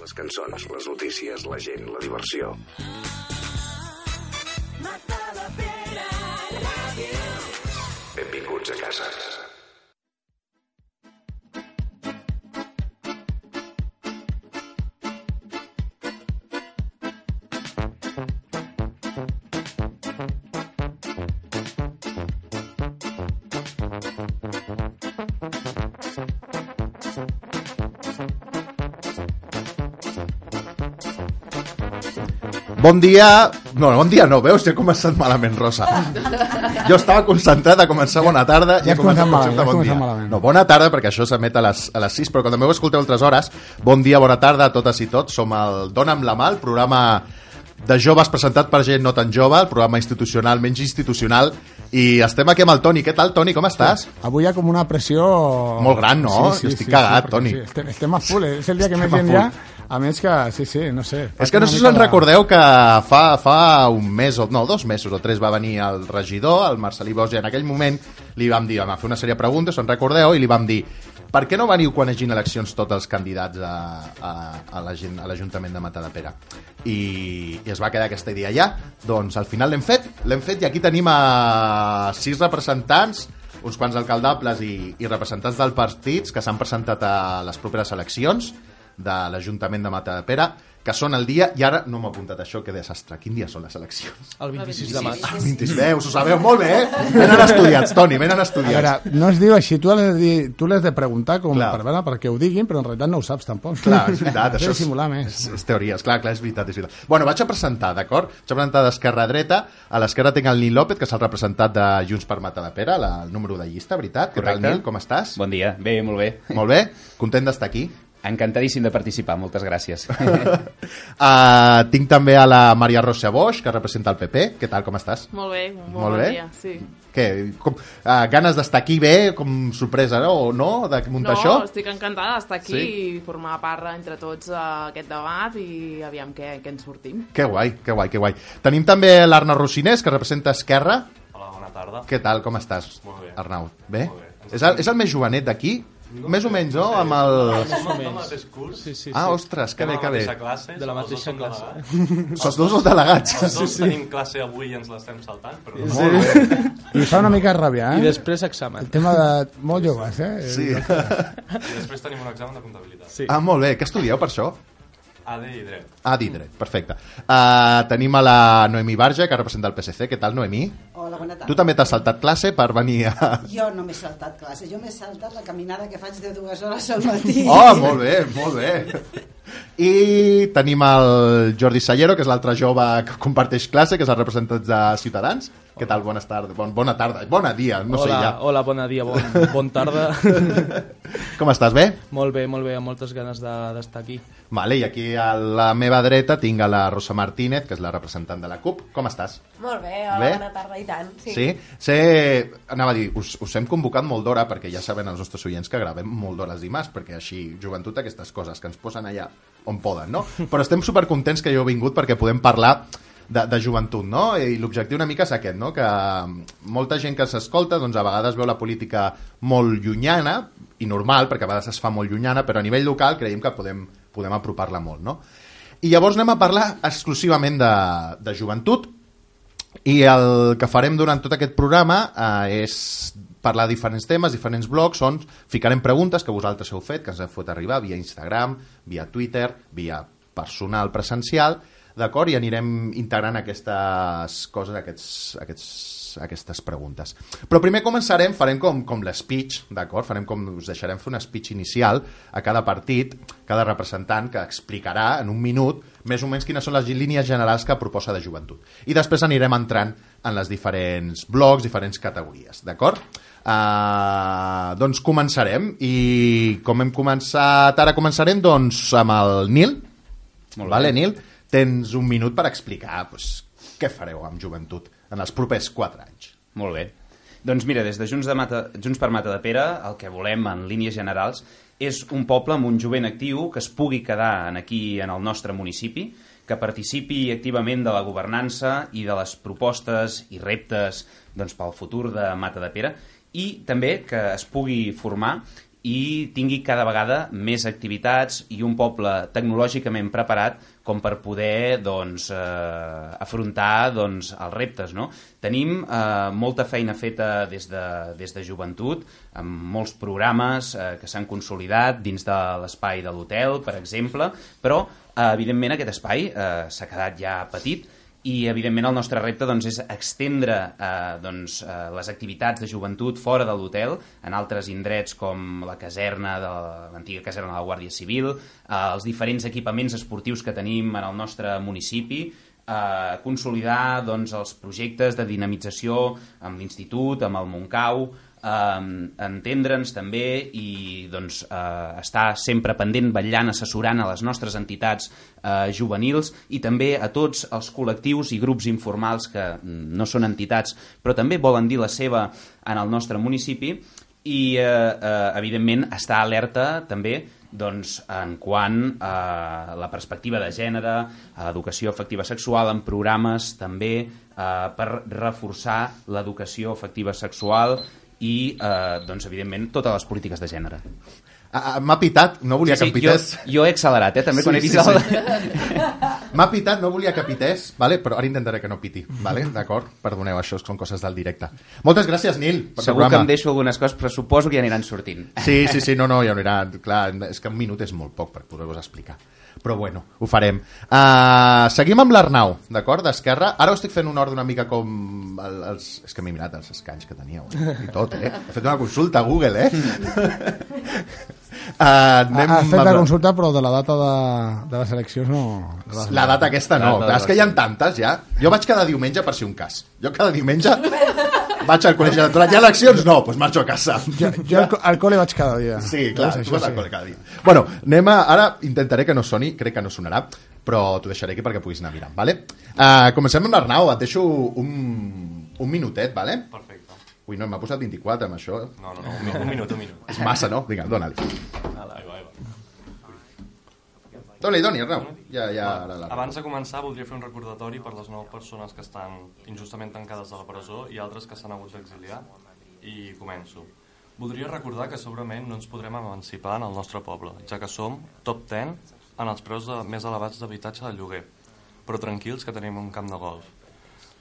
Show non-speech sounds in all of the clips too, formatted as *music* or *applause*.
Les cançons, les notícies, la gent, la diversió. Benvinguts a casa. Bon dia... No, bon dia no, veus? Ja he començat malament, Rosa. Jo estava concentrat a començar bona tarda Ja i he has començat començat malament, ja has bon dia. malament. No, bona tarda, perquè això s'emet a, les, a les 6, però quan també ho escolteu altres hores, bon dia, bona tarda a totes i tots. Som el Dóna'm la mà, el programa de joves presentat per gent no tan jove, el programa institucional menys institucional, i estem aquí amb el Toni. Què tal, Toni? Com estàs? Avui hi ha com una pressió... Molt gran, no? Jo estic cagat, perquè Toni. Sí, estem, estem a full, eh? és el dia que més Estem a gent ha. A més que, sí, sí, no sé. És que no sé si us en recordeu que fa, fa un mes, o no, dos mesos o tres va venir el regidor, el Marcelí Bosch, i en aquell moment li vam dir, vam fer una sèrie de preguntes, en recordeu, i li vam dir per què no veniu quan hagin eleccions tots els candidats a, a, a la gent- a l'Ajuntament de Matadepera? I, I es va quedar aquesta idea ja. Doncs al final l'hem fet, l'hem fet i aquí tenim a sis representants uns quants alcaldables i, i representants dels partits que s'han presentat a les properes eleccions de l'Ajuntament de Matadepera, que són el dia, i ara no m'ho he apuntat això, que desastre. Quin dia són les eleccions? El 26 de maig. 26, veus, ho sabeu molt bé, eh? Venen estudiats, Toni, venen A estudiats. veure, no es diu així, tu l'has de, dir, tu l'has de preguntar com Clar. per veure perquè ho diguin, però en realitat no ho saps tampoc. Clar, és veritat, *laughs* això de simular més. És, és teories, clar, clar, és veritat, és veritat. Bueno, vaig a presentar, d'acord? Vaig a presentar d'esquerra a dreta. A l'esquerra tinc el Nil López, que és el representant de Junts per Matadepera, la, el número de llista, veritat? Què tal, Correcte. Nil? Com estàs? Bon dia, bé, molt bé. Molt bé? Content d'estar aquí? Encantadíssim de participar, moltes gràcies. Uh, *laughs* tinc també a la Maria Rosa Bosch, que representa el PP. Què tal, com estàs? Molt bé, un Molt bon bé. dia, sí. Què, com, uh, ganes d'estar aquí bé, com sorpresa, no? O no, de muntar no, això? estic encantada d'estar aquí Sí? i formar part entre tots d'aquest debat i aviam què, què ens sortim. Que guai, que guai, que guai. Tenim també l'Arnau Rocinés, que representa Esquerra. Hola, bona tarda. Què tal, com estàs, Molt bé. Arnau? Bé? Molt bé. És, el, és el més jovenet d'aquí? Més o menys, no? Amb el... Som del mateix curs, Sí, sí, Ah, sí. ostres, que bé, que la bé. mateixa classe, De la mateixa classe. delegats. Sols dos els delegats. Els dos tenim classe avui i ens l'estem saltant, però no. Molt bé. I fa una mica ràbia, I eh? després examen. El tema de molt joves, eh? Sí. I després tenim un examen de comptabilitat. Sí. Ah, molt bé. Què estudieu per això? AD i dret. Ah, d'Idre, perfecte. Uh, tenim a la Noemí Barja, que representa el PSC. Què tal, Noemí? Hola, bona tarda. Tu també t'has saltat classe per venir a... Jo no m'he saltat classe, jo m'he saltat la caminada que faig de dues hores al matí. *laughs* Oh, molt bé, molt bé. I tenim el Jordi Sallero, que és l'altre jove que comparteix classe, que és el representant de Ciutadans. Què tal? Bones tardes. Bon, bona tarda. Bona dia, no hola, sé ja. hola, bona dia, bon, bon tarda. *laughs* Com estàs, bé? molt bé, molt bé, amb moltes ganes de- d'estar aquí. Vale, i aquí a la meva dreta tinc a la Rosa Martínez, que és la representant de la CUP. Com estàs? Molt bé, hola, Bé? bona tarda i tant. Sí. Sí? Sé, anava a dir, us, us hem convocat molt d'hora, perquè ja saben els nostres oients que gravem molt d'hores dimarts, perquè així, joventut, aquestes coses que ens posen allà on poden, no? *laughs* Però estem supercontents que jo he vingut perquè podem parlar de, de joventut, no? I l'objectiu una mica és aquest, no? Que molta gent que s'escolta, doncs a vegades veu la política molt llunyana, i normal, perquè a vegades es fa molt llunyana, però a nivell local creiem que podem, podem apropar-la molt, no? I llavors anem a parlar exclusivament de, de joventut, i el que farem durant tot aquest programa eh, és parlar de diferents temes, diferents blocs, on ficarem preguntes que vosaltres heu fet, que ens heu fet arribar via Instagram, via Twitter, via personal presencial, d'acord? I anirem integrant aquestes coses, aquests, aquests, aquestes preguntes. Però primer començarem, farem com, com l'espeech, d'acord? Farem com, us deixarem fer un speech inicial a cada partit, cada representant que explicarà en un minut més o menys quines són les línies generals que proposa de joventut. I després anirem entrant en les diferents blocs, diferents categories, d'acord? Uh, doncs començarem i com hem començat ara començarem doncs amb el Nil Molt bé. vale, Nil? Tens un minut per explicar doncs, què fareu amb joventut en els propers 4 anys Molt bé. Doncs mira, des de Junts, de Mata, Junts per Mata de Pere, el que volem en línies generals és un poble amb un jovent actiu que es pugui quedar aquí en el nostre municipi, que participi activament de la governança i de les propostes i reptes doncs, pel futur de Mata de Pere i també que es pugui formar i tingui cada vegada més activitats i un poble tecnològicament preparat com per poder doncs, eh, afrontar doncs, els reptes. No? Tenim eh, molta feina feta des de, des de joventut, amb molts programes eh, que s'han consolidat dins de l'espai de l'hotel, per exemple, però eh, evidentment aquest espai eh, s'ha quedat ja petit i evidentment el nostre repte doncs, és extendre eh, doncs, eh, les activitats de joventut fora de l'hotel en altres indrets com la caserna de l'antiga caserna de la Guàrdia Civil, eh, els diferents equipaments esportius que tenim en el nostre municipi, eh, consolidar doncs, els projectes de dinamització amb l'Institut, amb el Montcau, eh, entendre'ns també i doncs, eh, estar sempre pendent, vetllant, assessorant a les nostres entitats eh, juvenils i també a tots els col·lectius i grups informals que mm, no són entitats però també volen dir la seva en el nostre municipi i eh, eh, evidentment estar alerta també doncs, en quant a la perspectiva de gènere, a l'educació afectiva sexual, en programes també eh, per reforçar l'educació afectiva sexual i, eh, doncs, evidentment, totes les polítiques de gènere. Ah, ah, M'ha pitat, no volia que em jo, pités. jo he accelerat, eh, també, Sí, quan he sí, vist sí. el... M'ha pitat, no volia que pités, vale? però ara intentaré que no piti, vale? d'acord? Perdoneu, això són coses del directe. Moltes gràcies, Nil, per Segur que em deixo algunes coses, però suposo que ja aniran sortint. Sí, sí, sí, no, no, ja anirà. Clar, és que un minut és molt poc per poder-vos explicar. Però bueno, ho farem. Uh, seguim amb l'Arnau, d'acord, d'Esquerra. Ara ho estic fent un ordre una mica com... El, els... És que m'he mirat els escanys que teníeu, eh? i tot, eh? He fet una consulta a Google, eh? *laughs* uh, anem Has fet la consulta, però de la data de, de les eleccions no... La data aquesta no, La data clar, és que hi ha tantes ja. Jo vaig cada diumenge per si un cas. Jo cada diumenge *laughs* vaig al col·legi electoral. Hi ha eleccions? No, doncs marxo a casa. Jo, jo al, al col·le vaig cada dia. Sí, clar, Veus, tu vas al col·le cada dia. Bueno, anem a... Ara intentaré que no soni, crec que no sonarà, però t'ho deixaré aquí perquè puguis anar mirant, vale? Uh, comencem amb l'Arnau, et deixo un, un minutet, vale? Perfecte. Ui, no, m'ha posat 24 amb això. No, no, no, un, mi- un minut, un minut. És massa, no? Vinga, dóna-li. Ahí va, Dóna-li, doni, Arnau. Ja, ja, ara la... Abans de començar, voldria fer un recordatori per les nou persones que estan injustament tancades a la presó i altres que s'han hagut d'exiliar. I començo. Voldria recordar que segurament no ens podrem emancipar en el nostre poble, ja que som top 10 en els preus de, més elevats d'habitatge de lloguer. Però tranquils que tenim un camp de golf.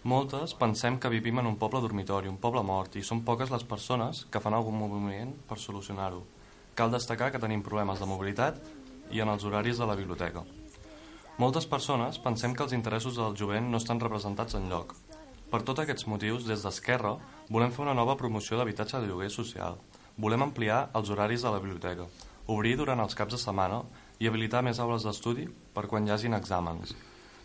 Moltes pensem que vivim en un poble dormitori, un poble mort, i són poques les persones que fan algun moviment per solucionar-ho. Cal destacar que tenim problemes de mobilitat i en els horaris de la biblioteca. Moltes persones pensem que els interessos del jovent no estan representats en lloc. Per tots aquests motius, des d'Esquerra, volem fer una nova promoció d'habitatge de lloguer social. Volem ampliar els horaris de la biblioteca, obrir durant els caps de setmana i habilitar més aules d'estudi per quan hi hagin exàmens.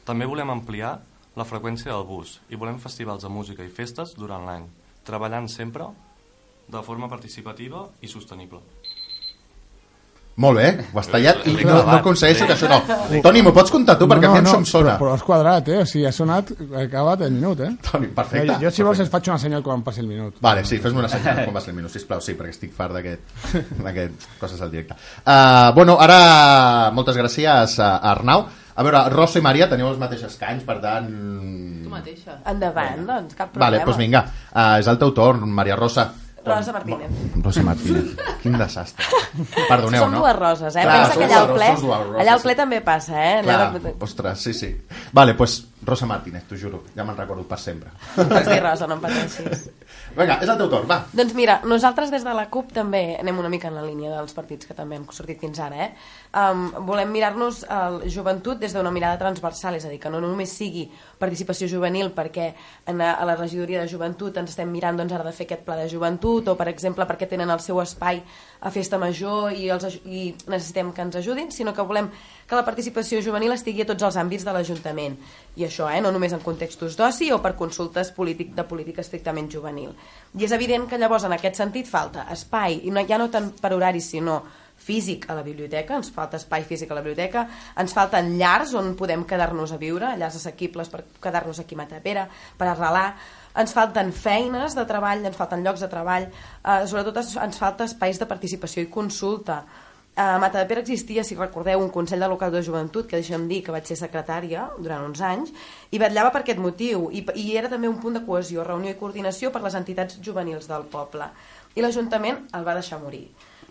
També volem ampliar la freqüència del bus i volem festivals de música i festes durant l'any, treballant sempre de forma participativa i sostenible. Molt bé, ho has tallat i no, no aconsegueixo que això no. Toni, m'ho pots contar tu? Perquè a mi em som sona. Però, però has quadrat, eh? O sigui, ha sonat, ha acabat el minut, eh? Toni, perfecte. jo, jo, si vols, et faig una senyal quan passi el minut. Vale, sí, fes-me una senyal quan ser el minut, sisplau, sí, perquè estic fart d'aquest *laughs* d'aquest coses al directe. Uh, bueno, ara, moltes gràcies a Arnau. A veure, Rosa i Maria teniu els mateixos canys, per tant... Tu mateixa. Endavant, doncs, cap problema. Vale, doncs vinga, uh, és el teu torn, Maria Rosa. Rosa Martínez. Rosa Martínez, quin desastre. Perdoneu, Són no? dues roses, eh? Clar, Pensa que allà al ple, roses, allà al sí. ple també passa, eh? Clar, ple- ostres, sí, sí. Vale, pues, Rosa Martínez, t'ho juro, ja me'n recordo per sempre. Pots dir rosa, no em pateixis. Vinga, és el teu torn, va. Doncs mira, nosaltres des de la CUP també anem una mica en la línia dels partits que també han sortit fins ara, eh? Um, volem mirar-nos el joventut des d'una mirada transversal, és a dir, que no només sigui participació juvenil perquè en, a la regidoria de joventut ens estem mirant doncs, ara de fer aquest pla de joventut o, per exemple, perquè tenen el seu espai a festa major i, els, i necessitem que ens ajudin, sinó que volem que la participació juvenil estigui a tots els àmbits de l'Ajuntament. I això, eh, no només en contextos d'oci o per consultes polític, de política estrictament juvenil. I és evident que llavors en aquest sentit falta espai, i no, ja no tant per horaris, sinó físic a la biblioteca, ens falta espai físic a la biblioteca, ens falten llars on podem quedar-nos a viure, llars assequibles per quedar-nos aquí a Matapera, per arrelar, ens falten feines de treball, ens falten llocs de treball, eh, sobretot ens falta espais de participació i consulta. A Matadepera existia, si recordeu, un Consell de Local de Joventut, que deixem dir que vaig ser secretària durant uns anys, i vetllava per aquest motiu, i, i era també un punt de cohesió, reunió i coordinació per les entitats juvenils del poble. I l'Ajuntament el va deixar morir.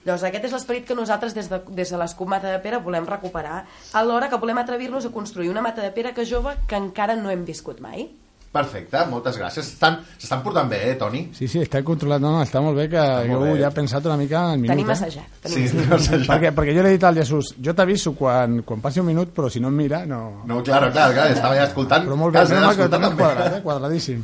Llavors aquest és l'esperit que nosaltres des de, des de l'Escup Mata de Pere volem recuperar, alhora que volem atrevir-nos a construir una Mata de Pere que jove que encara no hem viscut mai. Perfecte, moltes gràcies. Estan- S'estan portant bé, eh, Toni? Sí, sí, està controlat. No, no, està molt bé que molt jo bé. ja he pensat una mica en minut. Tenim eh? assajat. Tenim Sí, assajat. Perquè, perquè jo li he dit al Jesús, jo t'aviso quan, quan passi un minut, però si no em mira, no... No, claro, clar, clar, estava ja escoltant. Però molt bé, Clar, no, que també. quadrat, eh? quadradíssim.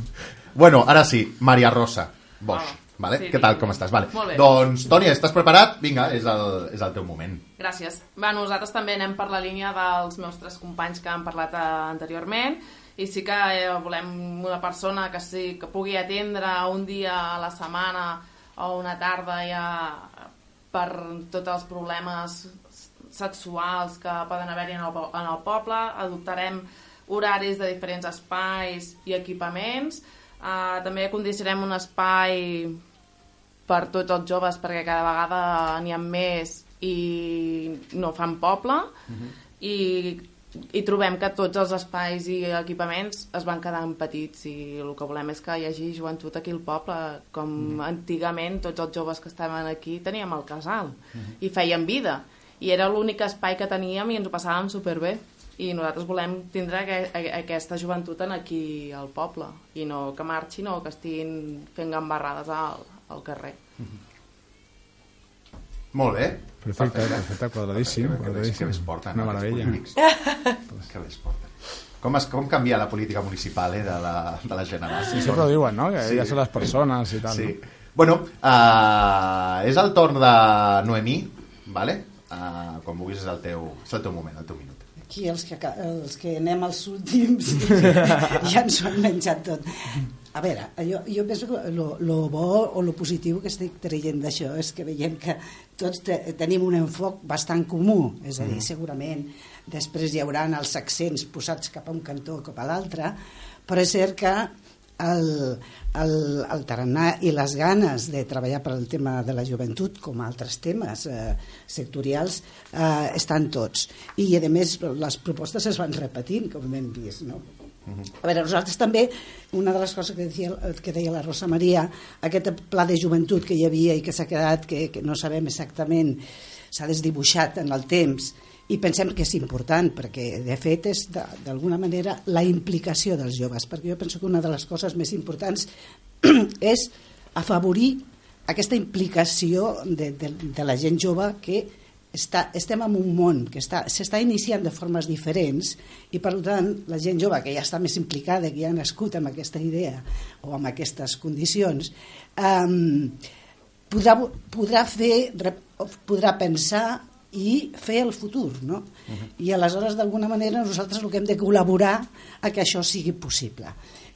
Bueno, ara sí, Maria Rosa Bosch, vale? sí, Què tal, com estàs? Vale. Bé. Doncs, Toni, estàs preparat? Vinga, és el, és el teu moment. Gràcies. Va, nosaltres també anem per la línia dels meus tres companys que han parlat eh, anteriorment i sí que eh, volem una persona que sí que pugui atendre un dia a la setmana o una tarda ja per tots els problemes sexuals que poden haver-hi en, el, en el poble. Adoptarem horaris de diferents espais i equipaments. Uh, també condicionem un espai per tots els joves perquè cada vegada n'hi ha més i no fan poble i, i trobem que tots els espais i equipaments es van quedant petits i el que volem és que hi hagi joventut aquí al poble com antigament tots els joves que estaven aquí teníem el casal i feien vida. I era l'únic espai que teníem i ens ho passàvem superbé. I nosaltres volem tindre aqu aqu- aquesta joventut en aquí al poble i no que marxin o que estiguin fent gambarrades al, al carrer. Molt bé. Perfecte, perfecte, quadradíssim. Que bé, que bé quadradíssim. es porten, Una no, meravella. que bé es porten. Com, es, com canvia la política municipal eh, de, la, de la generació? Sí, sempre ho diuen, no? Que Sí. ja són les persones i tal. Sí. No? Bueno, uh, és el torn de Noemí, vale? Uh, quan vulguis és el teu, és el teu moment, el teu minut. Aquí els que, els que anem als últims *laughs* ja ens ho han menjat tot. A veure, jo, jo penso que lo, lo bo o lo positiu que estic traient d'això és que veiem que tots te, tenim un enfoc bastant comú, és a dir, segurament després hi haurà els accents posats cap a un cantó o cap a l'altre, però és cert que el, el, el tarannà i les ganes de treballar per al tema de la joventut, com altres temes eh, sectorials, eh, estan tots. I, a més, les propostes es van repetint, com hem vist, no? A veure, nosaltres també, una de les coses que deia, que deia la Rosa Maria, aquest pla de joventut que hi havia i que s'ha quedat, que, que no sabem exactament, s'ha desdibuixat en el temps, i pensem que és important, perquè de fet és d'alguna manera la implicació dels joves, perquè jo penso que una de les coses més importants *clears throat* és afavorir aquesta implicació de, de, de la gent jove que està, estem en un món que està- s'està iniciant de formes diferents i per tant la gent jove que ja està més implicada, que ja ha nascut amb aquesta idea o amb aquestes condicions um, podrà, podrà fer podrà pensar i fer el futur no? i aleshores d'alguna manera nosaltres el que hem de col·laborar a que això sigui possible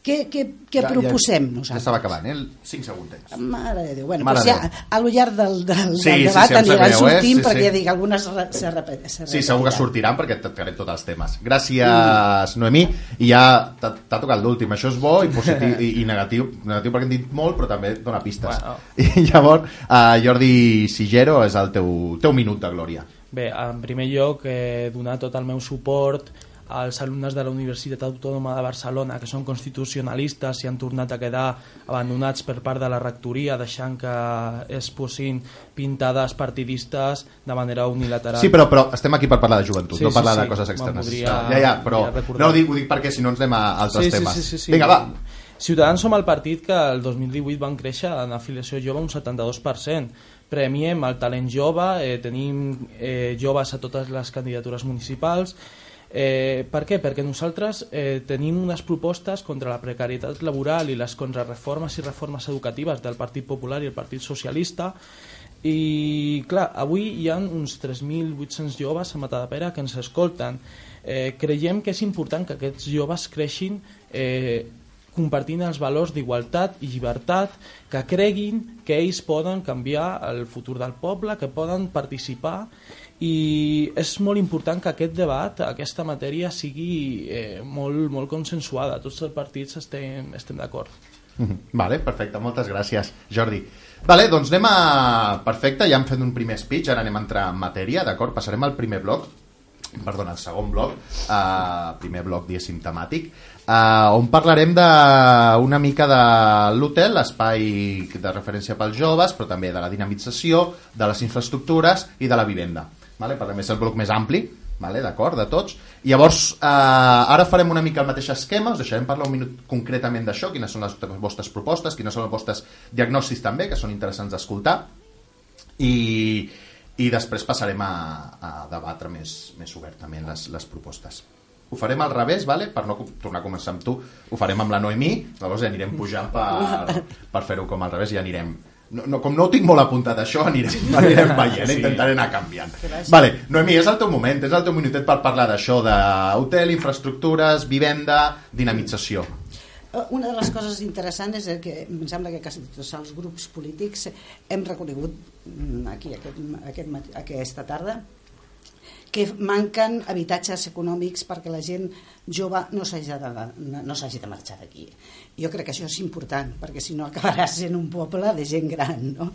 què, què, què Ja- proposem ja, nosaltres? Ja estava acabant, eh? 5 segundets. Mare de Déu. Bueno, Mare doncs ja, de Déu. a lo llarg del, del, Sí, del sí, debat sí, sap aniran greu, eh? sortint Sí, perquè sí. dic, algunes se repet, se Sí, segur que repetiran. sortiran perquè et tractarem tots els temes. Gràcies, Noemí. I ja t'ha t'ha tocat l'últim. Això és bo i positiu i, i negatiu. Negatiu perquè hem dit molt, però també dona pistes. Bueno. *laughs* I llavors, uh, Jordi Sigero és el teu, teu minut de glòria. Bé, en primer lloc, eh, donar tot el meu suport als alumnes de la Universitat Autònoma de Barcelona que són constitucionalistes i han tornat a quedar abandonats per part de la rectoria deixant que es posin pintades partidistes de manera unilateral. Sí, però, però estem aquí per parlar de joventut, Sí, no sí, parlar sí. de coses externes. podria- ja, ja, però no ho dic, ho dic perquè si no ens anem a altres sí, sí, temes. Sí, sí, sí. Vinga, va. Ciutadans som el partit que el 2018 van créixer en afiliació jove un 72%. Premiem el talent jove, eh, tenim eh, joves a totes les candidatures municipals. Eh, per què? Perquè nosaltres eh, tenim unes propostes contra la precarietat laboral i les contrarreformes i reformes educatives del Partit Popular i el Partit Socialista i clar, avui hi ha uns 3.800 joves a Matadepera que ens escolten. Eh, creiem que és important que aquests joves creixin eh, compartint els valors d'igualtat i llibertat, que creguin que ells poden canviar el futur del poble, que poden participar i és molt important que aquest debat, aquesta matèria sigui eh, molt, molt consensuada. Tots els partits estem, estem d'acord. Mhm. Vale, perfecte, moltes gràcies, Jordi. Vale, doncs anem a... Perfecte, ja hem fet un primer speech, ara anem a entrar en matèria, d'acord? Passarem al primer bloc. perdona, el segon bloc, uh, primer bloc, diguéssim, temàtic, uh, on parlarem d'una mica de l'hotel, l'espai de referència pels joves, però també de la dinamització, de les infraestructures i de la vivenda. Vale? Parlem, és el bloc més ampli, vale? d'acord, de tots. I llavors, eh, ara farem una mica el mateix esquema, us deixarem parlar un minut concretament d'això, quines són les vostres propostes, quines són els vostres diagnòstics també, que són interessants d'escoltar, i, i després passarem a, a debatre més, més obertament les, les propostes. Ho farem al revés, vale? per no tornar a començar amb tu, ho farem amb la Noemí, llavors ja anirem pujant per, *laughs* per fer-ho com al revés i anirem... No, no, com no ho tinc molt apuntat això, anirem, anirem veient, sí. intentaré anar canviant. Vale, Noemí, és el teu moment, és el teu minutet per parlar d'això, d'hotel, infraestructures, vivenda, dinamització. Eh, Una de les coses interessants és que em sembla que quasi tots els grups polítics hem reconegut mm, aquí aquest, aquest, aquesta tarda que manquen habitatges econòmics perquè la gent jove no s'hagi de, no de marxar d'aquí. Jo crec que això és important, perquè si no acabarà sent un poble de gent gran, no?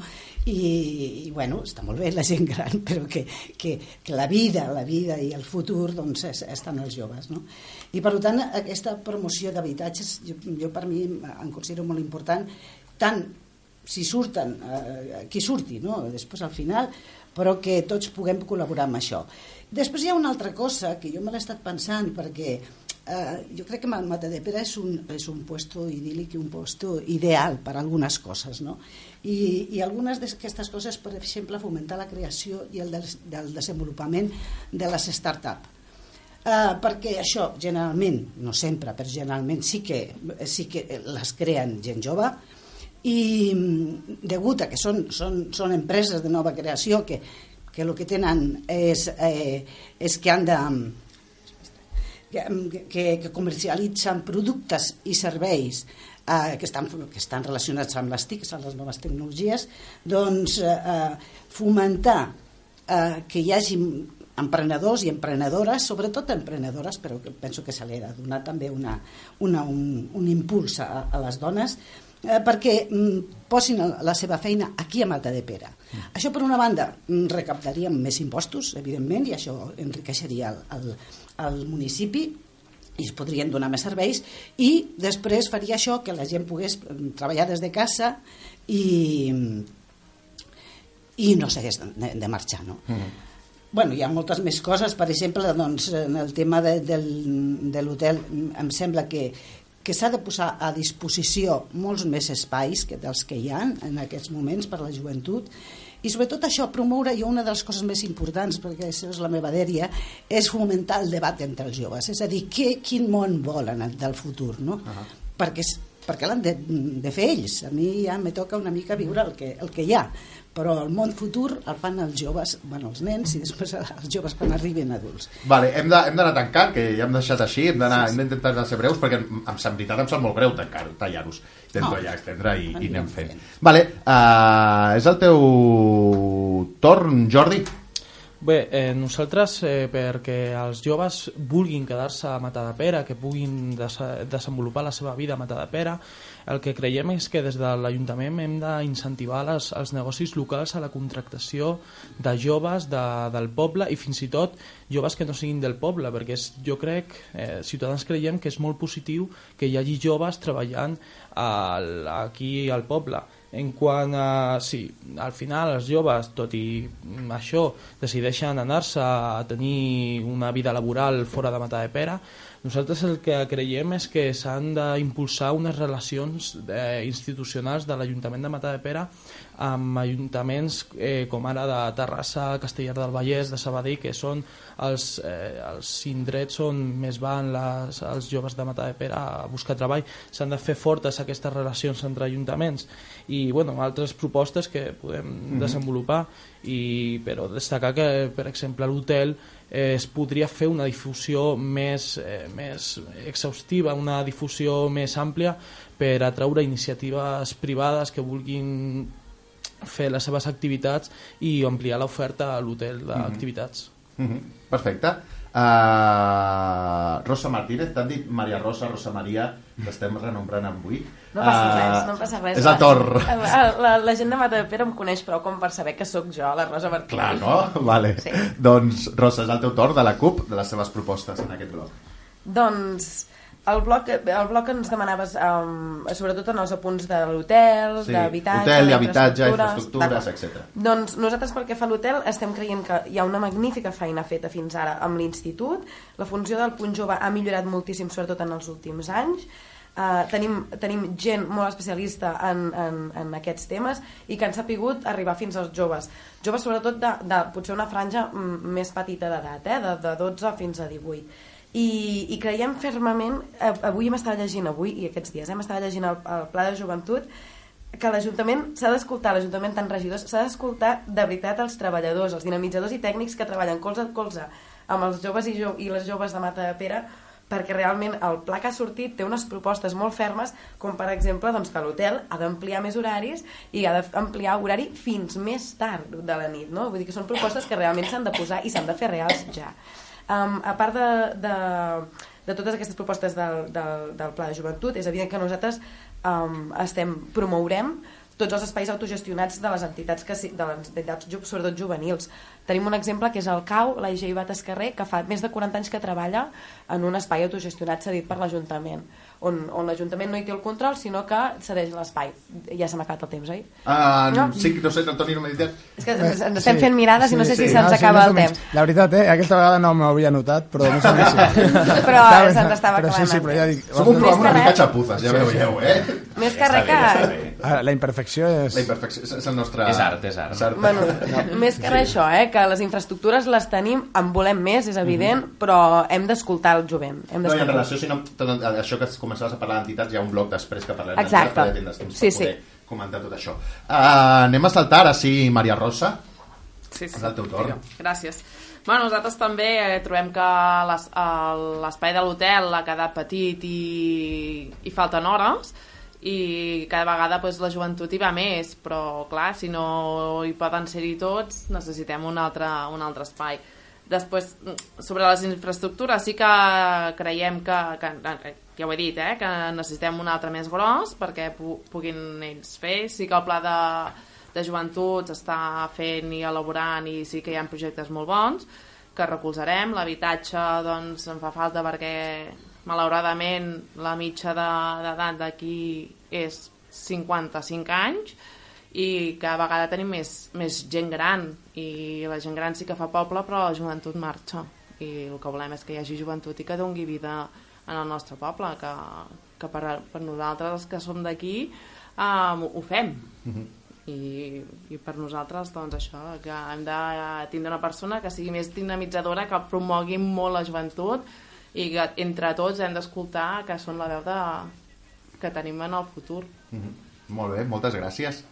I, i bueno, està molt bé la gent gran, *laughs* però que, que, que la vida, la vida i el futur doncs, es- estan els joves, no? I per tant, aquesta promoció d'habitatges, jo, jo per mi en considero molt important, tant si surten, eh, qui surti, no? després al final, però que tots puguem col·laborar amb això. Després hi ha una altra cosa que jo me l'he estat pensant perquè eh, jo crec que Matadepera és un, és un puesto idíl·lic i un puesto ideal per a algunes coses, no? I, i algunes d'aquestes coses, per exemple, fomentar la creació i el des, del desenvolupament de les start-up. Uh, perquè això generalment, no sempre, però generalment sí que, sí que les creen gent jove i degut a que són, són, són empreses de nova creació que, que el que tenen és, eh, és que han de que, que, que comercialitzen productes i serveis eh, que, estan, que estan relacionats amb les TICs, amb les noves tecnologies, doncs eh, fomentar eh, que hi hagi emprenedors i emprenedores, sobretot emprenedores, però penso que se li ha de donar també una, una, un, un impuls a, a les dones, eh, perquè mm, posin la seva feina aquí a Matadepera. Mm. Això, per una banda, mm, recaptaríem més impostos, evidentment, i això enriqueixeria el, el, el municipi, i es podrien donar més serveis, i després faria això que la gent pogués mm, treballar des de casa i, i no s'hagués de, de marxar, no? Mm. Bueno, hi ha moltes més coses, per exemple, doncs, en el tema de, del, de l'hotel em sembla que, que s'ha de posar a disposició molts més espais que dels que hi ha en aquests moments per a la joventut i sobretot això, promoure, jo una de les coses més importants, perquè això és la meva dèria, és fomentar el debat entre els joves, és a dir, què, quin món volen del futur, no? Uh -huh. perquè, perquè l'han de, de fer ells. A mi ja me toca una mica viure el que, el que hi ha, però el món futur el fan els joves, bueno, els nens i després els joves quan arriben adults. Vale, hem d'anar tancant, que ja hem deixat així, hem d'intentar anar a ser breus, perquè em, en veritat em sap molt greu tancar, tallar-los. Intento No. ja extendre i, i anem fent. fent. Vale, uh, és el teu torn, Jordi? Bé, eh, nosaltres, eh, perquè els joves vulguin quedar-se a Matadepera, que puguin des desenvolupar la seva vida a Matadepera, el que creiem és que des de l'Ajuntament hem d'incentivar els negocis locals a la contractació de joves de, del poble i fins i tot joves que no siguin del poble, perquè és, jo crec, eh, Ciutadans creiem que és molt positiu que hi hagi joves treballant al, aquí al poble. En quant a... Sí, al final els joves, tot i això, decideixen anar-se a tenir una vida laboral fora de Matadepera, nosaltres el que creiem és que s'han d'impulsar unes relacions eh, institucionals de l'Ajuntament de Matadepera amb ajuntaments eh, com ara de Terrassa, Castellar del Vallès, de Sabadell, que són els, eh, els indrets on més van les, els joves de Matadepera a buscar treball. S'han de fer fortes aquestes relacions entre ajuntaments i bueno, altres propostes que podem mm -hmm. desenvolupar i, però destacar que per exemple l'hotel eh, es podria fer una difusió més, eh, més exhaustiva, una difusió més àmplia per atraure iniciatives privades que vulguin fer les seves activitats i ampliar l'oferta a l'hotel d'activitats. Mm -hmm. Perfecte. Uh, Rosa Martínez, t'han dit Maria Rosa, Rosa Maria, t'estem renombrant avui. No passa Eh, res, no passa res. És el Tor. La, la, la gent de Matapera em coneix prou com per saber que sóc jo, la Rosa Martínez. Clar, no? *laughs* Vale. Sí. Doncs, Rosa, és el teu torn de la CUP, de les seves propostes en aquest bloc. Doncs el bloc, el bloc que ens demanaves um, sobretot en els apunts de l'hotel, Sí, d'habitatge, hotel i habitatge, infraestructures, etc. Doncs nosaltres pel que fa a l'hotel estem creient que hi ha una magnífica feina feta fins ara amb l'institut, la funció del punt jove ha millorat moltíssim sobretot en els últims anys, Uh, tenim, tenim gent molt especialista en, en, en aquests temes i que han sapigut arribar fins als joves. Joves sobretot de, de potser una franja mm, més petita d'edat eh? de, de 12 fins a 18 i, i creiem fermament avui hem estat llegint avui i aquests dies hem estat llegint el, el pla de joventut que l'Ajuntament s'ha d'escoltar, l'Ajuntament tant regidors, s'ha d'escoltar de veritat els treballadors, els dinamitzadors i tècnics que treballen colze a colze amb els joves i, jo, i les joves de Mata de Pere perquè realment el pla que ha sortit té unes propostes molt fermes, com per exemple doncs, que l'hotel ha d'ampliar més horaris i ha d'ampliar horari fins més tard de la nit, no? Vull dir que són propostes que realment s'han de posar i s'han de fer reals ja. Um, a part de, de, de totes aquestes propostes del, del, del Pla de Joventut, és evident que nosaltres um, estem promourem tots els espais autogestionats de les entitats, que, de les entitats sobretot juvenils. Tenim un exemple que és el CAU, la IG Bates Carrer, que fa més de 40 anys que treballa en un espai autogestionat cedit per l'Ajuntament, on, on l'Ajuntament no hi té el control, sinó que cedeix l'espai. Ja se m'ha acabat el temps, oi? Uh, No. Sí, no sé, Toni, no m'he dit... És que ens, ens estem fent mirades i no sé si se'ns No, acaba més el o menys. temps. La veritat, eh? Aquesta vegada no m'ho havia notat, però més o menys sí. Però se'ns estava però sí, acabant sí, el però ja dic... Som un programa una mica xapuzes, ja veieu, eh? Més que res que... Ah, La imperfecció és... La imperfecció és, és el nostre... És art, és art. Bueno, més que res això, eh? que les infraestructures les tenim, en volem més, és evident, però hem d'escoltar el jovent. Hem Mhm. No, i en relació, si no, tot, això que començaves a parlar d'entitats, hi ha un bloc després que parlarem d'entitats, perquè tindràs temps Sí, per poder sí. comentar tot això. Uh, anem a saltar ara, sí, Maria Rosa. Sí, sí. És el teu torn. Gràcies. Bueno, nosaltres també eh, trobem que les- el- l'espai de l'hotel ha quedat petit i, i falten hores i cada vegada pues, la joventut hi va més, però clar, si no hi poden ser-hi tots, necessitem un altre, un altre espai. Després, sobre les infraestructures, sí que creiem que, que ja ho he dit, eh, que necessitem un altre més gros perquè pu puguin ells fer. Sí que el pla de, de joventut s'està fent i elaborant i sí que hi ha projectes molt bons que recolzarem. L'habitatge doncs em fa falta perquè malauradament la mitja de- d'edat d'aquí és 55 anys i cada vegada tenim més, més gent gran i la gent gran sí que fa poble però la joventut marxa i el que volem és que hi hagi joventut i que dongui vida en el nostre poble que, que per, per nosaltres els que som d'aquí um, ho fem i, i per nosaltres doncs això, que hem de tindre una persona que sigui més dinamitzadora que promogui molt la joventut i que entre tots hem d'escoltar que són la veu de, que tenim en el futur Mhm. Molt bé, moltes gràcies.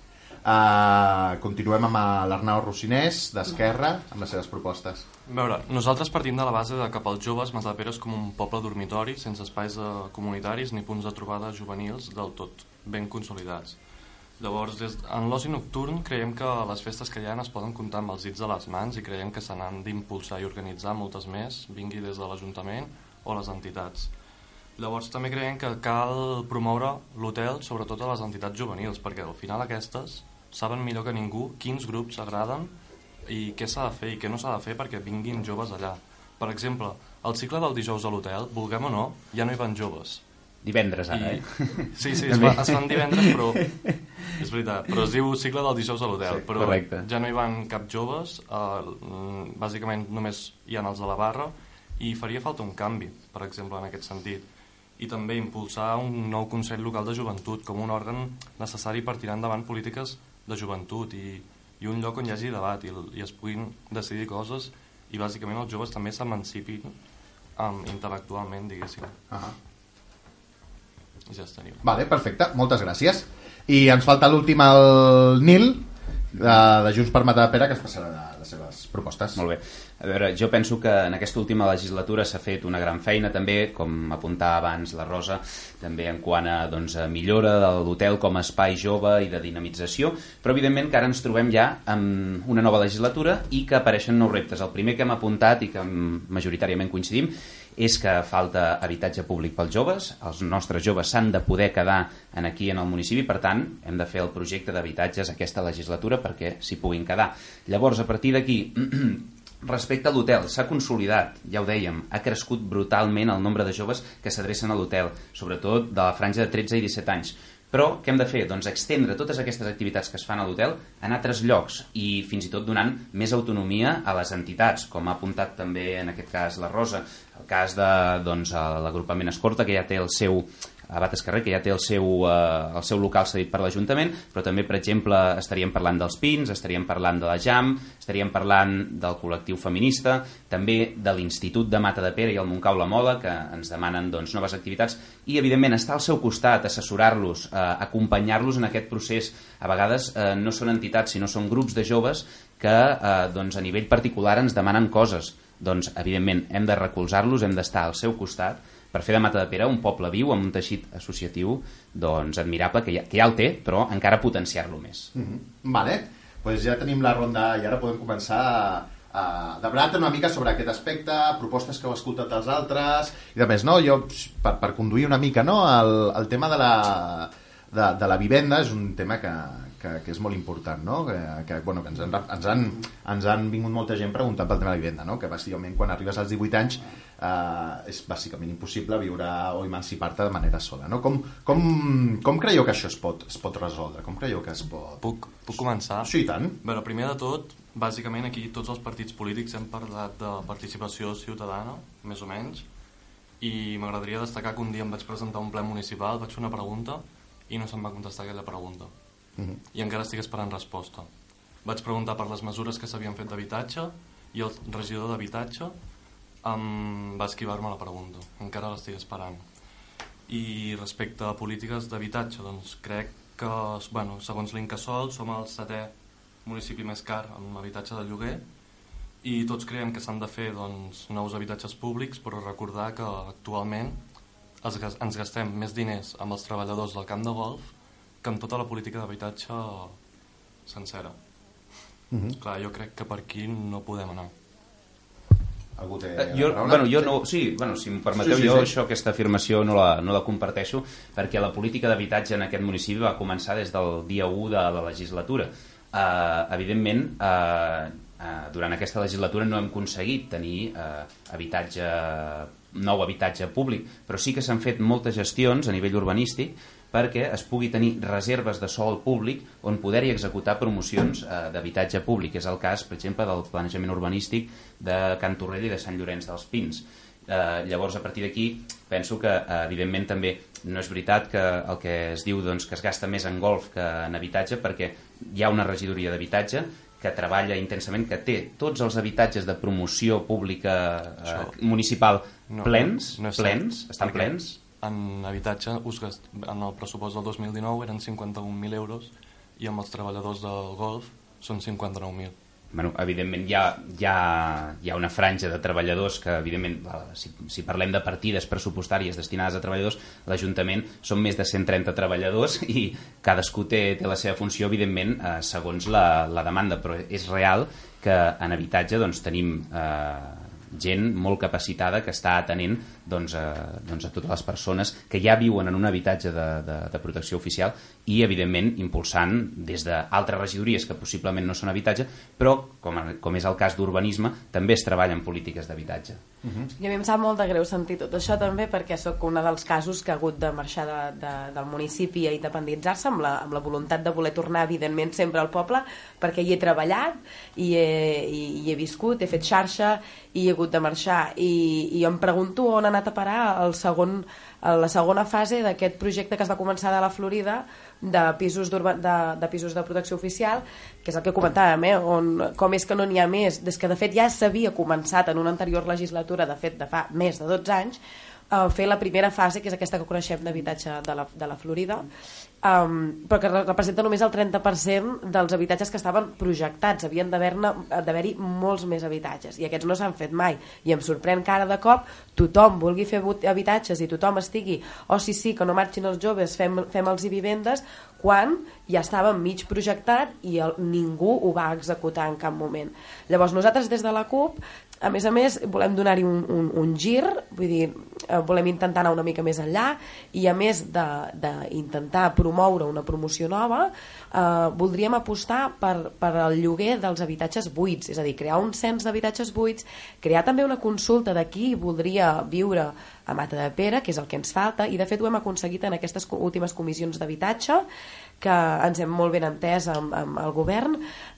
Uh, continuem amb l'Arnau Rocinès, d'Esquerra, amb les seves propostes. A veure, nosaltres partim de la base de que pels joves Matapera és com un poble dormitori sense espais eh, comunitaris ni punts de trobada juvenils del tot ben consolidats. Llavors, des, en l'oci nocturn creiem que les festes que hi ha es poden comptar amb els dits de les mans i creiem que se n'han d'impulsar i organitzar moltes més, vingui des de l'Ajuntament o les entitats. Llavors també creiem que cal promoure l'hotel sobretot a les entitats juvenils perquè al final aquestes saben millor que ningú quins grups agraden i què s'ha de fer i què no s'ha de fer perquè vinguin joves allà. Per exemple, el cicle del dijous a l'hotel, vulguem o no, ja no hi van joves. Divendres, ara, I- eh? *laughs* Sí, sí, es, fa, es fan divendres, però... *laughs* És veritat, però es diu cicle del dijous a l'hotel, Sí, però correcte. ja no hi van cap joves, eh, bàsicament només hi ha els de la barra, i faria falta un canvi, per exemple, en aquest sentit. I també impulsar un nou Consell Local de Joventut com un òrgan necessari per tirar endavant polítiques de joventut i, i un lloc on hi hagi debat i, i es puguin decidir coses i bàsicament els joves també s'emancipin um, intel·lectualment, diguéssim. Ah I ja estaria. Vale, perfecte, moltes gràcies. I ens falta l'últim, el Nil, de, de Junts per Matar Pere, que es passarà de les seves propostes. Molt bé. A veure, jo penso que en aquesta última legislatura s'ha fet una gran feina també, com apuntava abans la Rosa, també en quant a, doncs, millora de l'hotel com a espai jove i de dinamització, però evidentment que ara ens trobem ja amb una nova legislatura i que apareixen nous reptes. El primer que hem apuntat i que majoritàriament coincidim és que falta habitatge públic pels joves, els nostres joves s'han de poder quedar en aquí en el municipi, per tant, hem de fer el projecte d'habitatges aquesta legislatura perquè s'hi puguin quedar. Llavors, a partir d'aquí, *clears throat* Respecte a l'hotel, s'ha consolidat, ja ho dèiem, ha crescut brutalment el nombre de joves que s'adrecen a l'hotel, sobretot de la franja de 13 i 17 anys. Però què hem de fer? Doncs extendre totes aquestes activitats que es fan a l'hotel en altres llocs i fins i tot donant més autonomia a les entitats, com ha apuntat també en aquest cas la Rosa, el cas de doncs, l'agrupament Escorta, que ja té el seu a Bates Carrer, que ja té el seu, eh, el seu local cedit per l'Ajuntament, però també, per exemple, estaríem parlant dels Pins, estaríem parlant de la JAM, estaríem parlant del col·lectiu feminista, també de l'Institut de Mata de Pere i el Montcau La Mola, que ens demanen doncs, noves activitats, i, evidentment, estar al seu costat, assessorar-los, eh, acompanyar-los en aquest procés. A vegades eh, no són entitats, sinó són grups de joves que, eh, doncs, a nivell particular, ens demanen coses. Doncs, evidentment, hem de recolzar-los, hem d'estar al seu costat, per fer de Mata de Pere un poble viu amb un teixit associatiu doncs, admirable, que ja, que ja el té, però encara potenciar-lo més. Mm -hmm. Vale, pues ja tenim la ronda i ara podem començar a, a debatre una mica sobre aquest aspecte, propostes que heu escoltat dels altres i de més, no? Jo, per, per conduir una mica no? el, el tema de la, de, de la vivenda és un tema que, que, que és molt important, no? que, que, bueno, que ens, han, ens, han, ens han vingut molta gent preguntant pel tema de la vivenda, no? que bàsicament quan arribes als 18 anys eh, és bàsicament impossible viure o emancipar-te de manera sola. No? Com, com, com creieu que això es pot, es pot resoldre? Com creieu que es pot... Puc, puc començar? Sí, i tant. Bé, primer de tot, bàsicament aquí tots els partits polítics hem parlat de participació ciutadana, més o menys, i m'agradaria destacar que un dia em vaig presentar un ple municipal, vaig fer una pregunta i no se'm va contestar aquella pregunta. Uh -huh. I encara estic esperant resposta. Vaig preguntar per les mesures que s'havien fet d'habitatge i el regidor d'habitatge em va esquivar-me la pregunta. Encara l'estic esperant. I respecte a polítiques d'habitatge, doncs crec que, bueno, segons l'Incasol, som el setè municipi més car amb habitatge de lloguer i tots creiem que s'han de fer doncs, nous habitatges públics, però recordar que actualment ens gastem més diners amb els treballadors del camp de golf que amb tota la política d'habitatge sencera. Mm -hmm. Clar, jo crec que per aquí no podem anar. Algú té eh, jo, bueno, jo no, sí, bueno, si em permeteu, sí, sí, jo sí. això, aquesta afirmació no la, no la comparteixo perquè la política d'habitatge en aquest municipi va començar des del dia 1 de la legislatura. Uh, evidentment, uh, uh, durant aquesta legislatura no hem aconseguit tenir uh, habitatge nou habitatge públic, però sí que s'han fet moltes gestions a nivell urbanístic perquè es pugui tenir reserves de sol públic on poder-hi executar promocions eh, d'habitatge públic. És el cas, per exemple, del planejament urbanístic de Can Torrella i de Sant Llorenç dels Pins. Eh, llavors, a partir d'aquí, penso que, eh, evidentment, també no és veritat que el que es diu doncs, que es gasta més en golf que en habitatge perquè hi ha una regidoria d'habitatge que treballa intensament, que té tots els habitatges de promoció pública eh, municipal plens, no, no plens, estan plens, en habitatge us gast... en el pressupost del 2019 eren 51.000 euros i amb els treballadors del golf són 59.000 bueno, evidentment hi ha, hi, ha, hi ha una franja de treballadors que, evidentment, si, si parlem de partides pressupostàries destinades a treballadors, l'Ajuntament són més de 130 treballadors *laughs* i cadascú té, té la seva funció, evidentment, eh, segons la, la demanda, però és real que en habitatge doncs, tenim eh, gent molt capacitada que està atenent doncs, a, doncs, a totes les persones que ja viuen en un habitatge de, de, de protecció oficial i, evidentment, impulsant des d'altres regidories que possiblement no són habitatge, però, com, com és el cas d'urbanisme, també es treballa en polítiques d'habitatge. Uh -huh. I a mi em sap molt de greu sentir tot això també perquè sóc un dels casos que ha hagut de marxar de, de, del municipi a independitzar-se amb, la, amb la voluntat de voler tornar, evidentment, sempre al poble, perquè hi he treballat i he, i, i he viscut, he fet xarxa i he hagut de marxar. I, i em pregunto on ha anat a parar el segon, la segona fase d'aquest projecte que es va començar de la Florida de pisos, de, de pisos de protecció oficial, que és el que comentàvem, eh? On, com és que no n'hi ha més, des que de fet ja s'havia començat en una anterior legislatura, de fet de fa més de 12 anys, uh, fer la primera fase, que és aquesta que coneixem d'habitatge de, la, de la Florida, um, però que re- representa només el 30% dels habitatges que estaven projectats. Havien d'haver-hi molts més habitatges, i aquests no s'han fet mai. I em sorprèn que ara de cop tothom vulgui fer habitatges i tothom estigui, oh sí, sí, que no marxin els joves, fem, fem els i vivendes, quan ja estava mig projectat i el, ningú ho va executar en cap moment. Llavors nosaltres des de la CUP a més a més, volem donar-hi un, un, un gir, vull dir, eh, volem intentar anar una mica més enllà i a més d'intentar promoure una promoció nova, eh, voldríem apostar per, per el lloguer dels habitatges buits, és a dir, crear un cens d'habitatges buits, crear també una consulta de qui voldria viure a Mata de Pere, que és el que ens falta, i de fet ho hem aconseguit en aquestes últimes comissions d'habitatge, que ens hem molt ben entès amb, amb el govern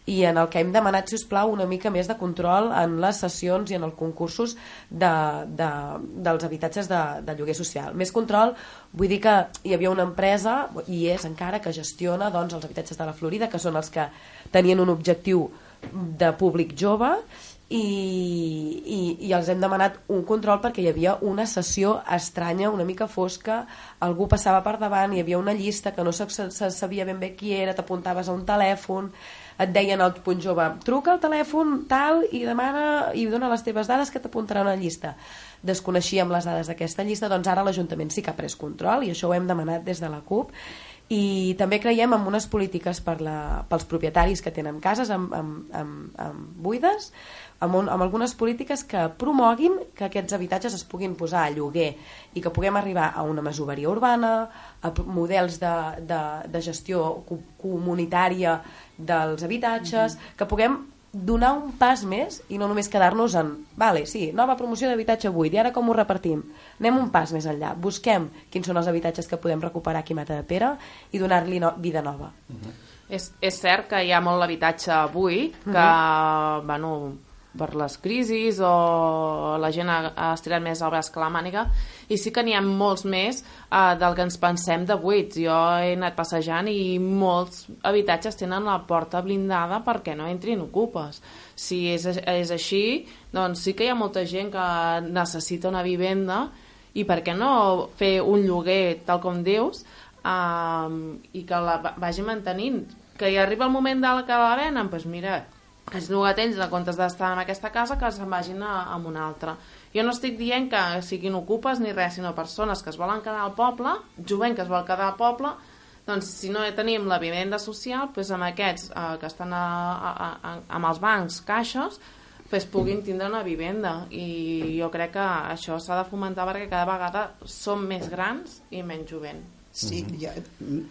i en el que hem demanat, si us plau, una mica més de control en les sessions i en els concursos de, de, dels habitatges de, de lloguer social. Més control, vull dir que hi havia una empresa, i és encara, que gestiona doncs, els habitatges de la Florida, que són els que tenien un objectiu de públic jove i, i, i els hem demanat un control perquè hi havia una sessió estranya, una mica fosca, algú passava per davant, hi havia una llista que no se, se, sabia ben bé qui era, t'apuntaves a un telèfon, et deien al punt jove, truca al telèfon tal i demana i dona les teves dades que t'apuntarà una llista. Desconeixíem les dades d'aquesta llista, doncs ara l'Ajuntament sí que ha pres control i això ho hem demanat des de la CUP i també creiem en unes polítiques per la, pels propietaris que tenen cases amb, amb, amb, amb buides amb, un, amb algunes polítiques que promoguin que aquests habitatges es puguin posar a lloguer i que puguem arribar a una masoveria urbana, a models de, de, de gestió co comunitària dels habitatges, que puguem donar un pas més i no només quedar-nos en vale, sí, nova promoció d'habitatge buit i ara com ho repartim? Anem un pas més enllà busquem quins són els habitatges que podem recuperar aquí a Mata de Pere i donar-li no, vida nova És, és cert que hi ha molt l'habitatge buit, que, Mhm. bueno, per les crisis o la gent ha, ha estirat més el braç que la màniga, i sí que n'hi ha molts més eh, del que ens pensem de buits. Jo he anat passejant i molts habitatges tenen la porta blindada perquè no entrin ocupes. Si és, és així, doncs sí que hi ha molta gent que necessita una vivenda i per què no fer un lloguer tal com dius um, i que la va- vagi mantenint que hi arriba el moment de la que la venen doncs mira, els llogaters en comptes d'estar en aquesta casa que se'n vagin a, a una altra. Jo no estic dient que siguin ocupes ni res, sinó persones que es volen quedar al poble jovent que es vol quedar al poble doncs si no tenim la vivenda social doncs amb aquests eh, que estan a, a, a, amb els bancs, caixes pues, puguin tindre una vivenda. I jo crec que això s'ha de fomentar perquè cada vegada som més grans i menys jovent Sí, jo,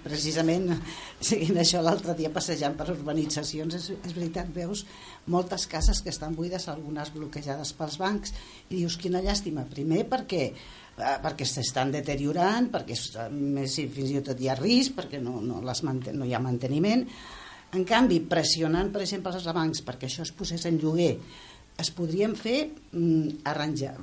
precisament *laughs* seguint això l'altre dia passejant per urbanitzacions és, és veritat, veus moltes cases que estan buides, algunes bloquejades pels bancs i dius quina llàstima, primer perquè eh, perquè s'estan deteriorant perquè eh, més, fins i tot hi ha risc perquè no, no, les no hi ha manteniment. En canvi, pressionant per exemple els bancs perquè això es posés en lloguer es podrien fer mm, arranjar,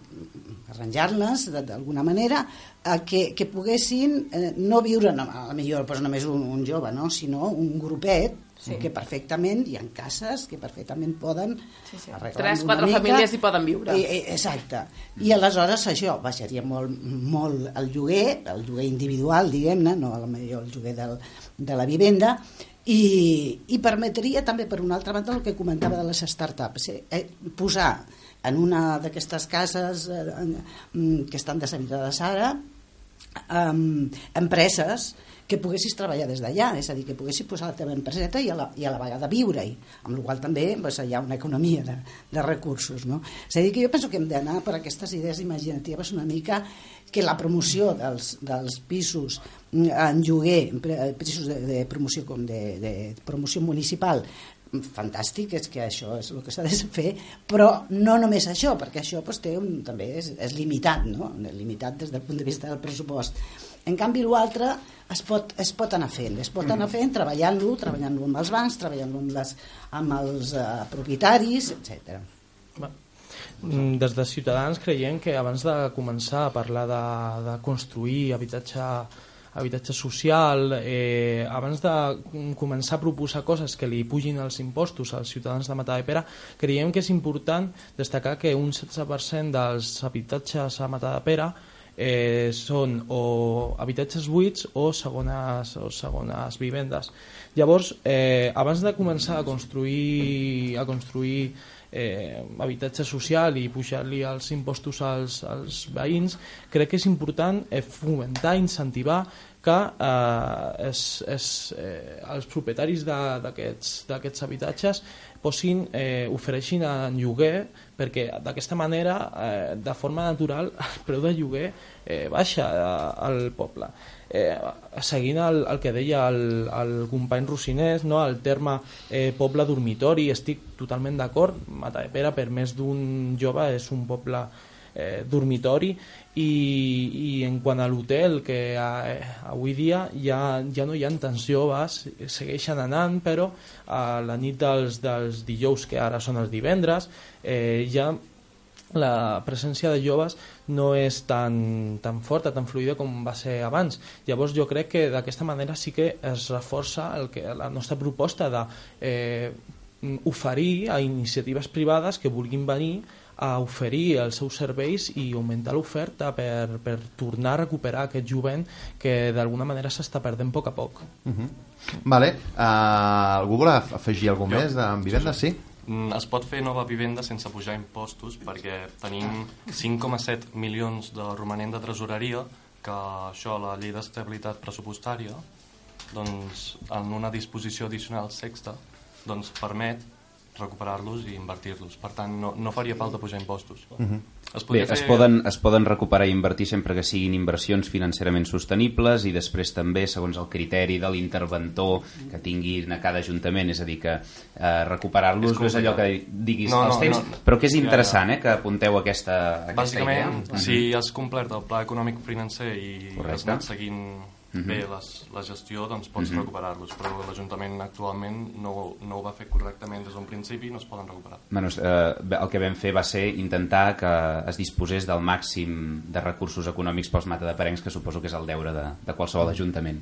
arranjar-les de- d'alguna manera a que, que poguessin eh, no viure no, a la millor doncs, només un, un jove no? sinó un grupet sí. que perfectament hi ha cases que perfectament poden sí, sí. Tres, quatre famílies hi poden viure. I, exacte i aleshores això baixaria molt, molt el lloguer el lloguer individual diguem-ne no a la millor el lloguer del, de la vivenda i, i permetria també per una altra banda el que comentava de les startups eh, eh, posar en una d'aquestes cases eh, eh, que estan deshabitades ara um, empreses que poguessis treballar des d'allà, és a dir, que poguessis posar la teva empreseta i a la, i a la vegada viure-hi, amb la qual també doncs, hi ha una economia de, de recursos. No? És a dir, que jo penso que hem d'anar per aquestes idees imaginatives una mica que la promoció dels, dels pisos mm, en lloguer, pre- pisos de, de promoció com de, de promoció municipal, fantàstic, és que això és el que s'ha de fer, però no només això, perquè això doncs, té un, també és, és limitat, no? limitat des del punt de vista del pressupost. En canvi, l'altre es pot, es pot anar fent, es pot anar fent treballant-lo, treballant-lo amb els bancs, treballant-lo amb, les, amb els uh, propietaris, etc. Mm, Des de Ciutadans creiem que abans de començar a parlar de, de construir habitatge habitatge social, eh, abans de mm, començar a proposar coses que li pugin els impostos als ciutadans de Matadepera, creiem que és important destacar que un 16% dels habitatges a Matadepera eh, són o habitatges buits o segones, o segones vivendes. Llavors, eh, abans de començar a construir, a construir eh, habitatge social i pujar-li els impostos als, als veïns, crec que és important eh, fomentar, incentivar que eh, es, es, eh, els propietaris d'aquests habitatges posin, eh, ofereixin en lloguer perquè d'aquesta manera, eh, de forma natural, *laughs* el preu de lloguer eh, baixa eh, al poble. Eh, seguint el, el que deia el, el company Rocinès, no? el terme eh, poble dormitori, estic totalment d'acord, Matadepera per més d'un jove és un poble eh, dormitori i, i en quant a l'hotel que eh, avui dia ja, ja no hi ha tants joves segueixen anant però a la nit dels, dels dijous que ara són els divendres eh, ja la presència de joves no és tan, tan forta, tan fluida com va ser abans. Llavors jo crec que d'aquesta manera sí que es reforça el que, la nostra proposta de eh, a iniciatives privades que vulguin venir a oferir els seus serveis i augmentar l'oferta per, per tornar a recuperar aquest jovent que d'alguna manera s'està perdent a poc a poc. Uh Vale. Uh, algú vol af- afegir alguna Jo? més de vivenda? Sí? Mm, Es pot fer nova vivenda sense pujar impostos perquè tenim 5,7 milions de romanent de tresoreria que això, la llei d'estabilitat pressupostària, doncs, en una disposició addicional sexta, doncs, permet recuperar-los i invertir-los. Per tant, no, no faria falta pujar impostos. Mhm. Es Bé, podria es fer- poden, es poden recuperar i invertir sempre que siguin inversions financerament sostenibles i després també, segons el criteri de l'interventor que tinguin a cada ajuntament, és a dir, que eh, recuperar-los no és allò que diguis No, els no, temps, no. però que és Ja, ja. interessant eh, que apunteu aquesta, aquesta Bàsicament, idea. si has complert el pla econòmic financer i Correcte. has anat seguint Mhm. bé les, la gestió, doncs pots Mhm. recuperar-los, però l'Ajuntament actualment no, no ho va fer correctament des d'un principi i no es poden recuperar. Bueno, eh, el que vam fer va ser intentar que es disposés del màxim de recursos econòmics pels matadeparencs, que suposo que és el deure de, de qualsevol ajuntament.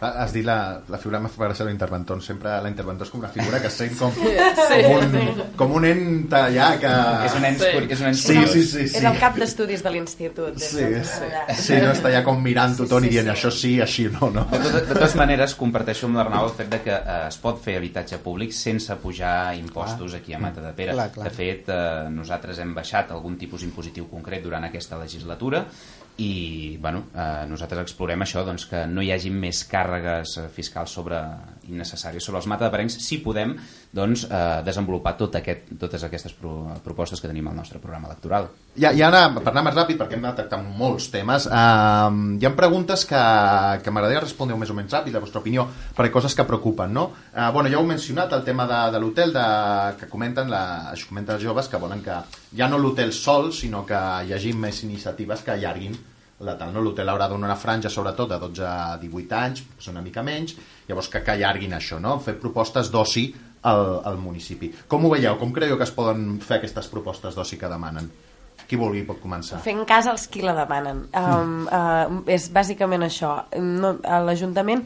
Ah, Has dit la, la figura m'ha fet gràcia l'interventor. Sempre l'interventor és com una figura que sent com, Sí. com, un, com un ent allà que... És un ent Sí. és un ent sí, sí, sí, sí. És el cap d'estudis de l'institut. Sí, de- sí. sí, no està allà com mirant tothom Sí, i sí, dient sí. això sí, així no, no. De, totes, de totes maneres, comparteixo amb l'Arnau el fet de que eh, es pot fer habitatge públic sense pujar impostos aquí a Mata de Pere. Clar, clar. De fet, eh, nosaltres hem baixat algun tipus impositiu concret durant aquesta legislatura i bueno, eh, nosaltres explorem això doncs, que no hi hagi més càrregues eh, fiscals sobre innecessàries sobre els matadeparencs si podem doncs, eh, desenvolupar tot aquest, totes aquestes pro, propostes que tenim al nostre programa electoral. Ja, ja ara, per anar més ràpid, perquè hem de tractar molts temes, uh, hi ha preguntes que, que m'agradaria respondre més o menys ràpid, la vostra opinió, perquè coses que preocupen, no? Uh, bueno, ja heu mencionat el tema de, de l'hotel, que comenten, la, comenten els joves que volen que ja no l'hotel sol, sinó que hi hagi més iniciatives que allarguin la tal, no? L'hotel haurà de donar una franja, sobretot, de 12 a 18 anys, és una mica menys, llavors que, que allarguin això, no? Fer propostes d'oci al, al municipi. Com ho veieu? Com creieu que es poden fer aquestes propostes d'oci que demanen? Qui vulgui pot començar. Fent cas als qui la demanen. Um, uh, és bàsicament això. No, L'Ajuntament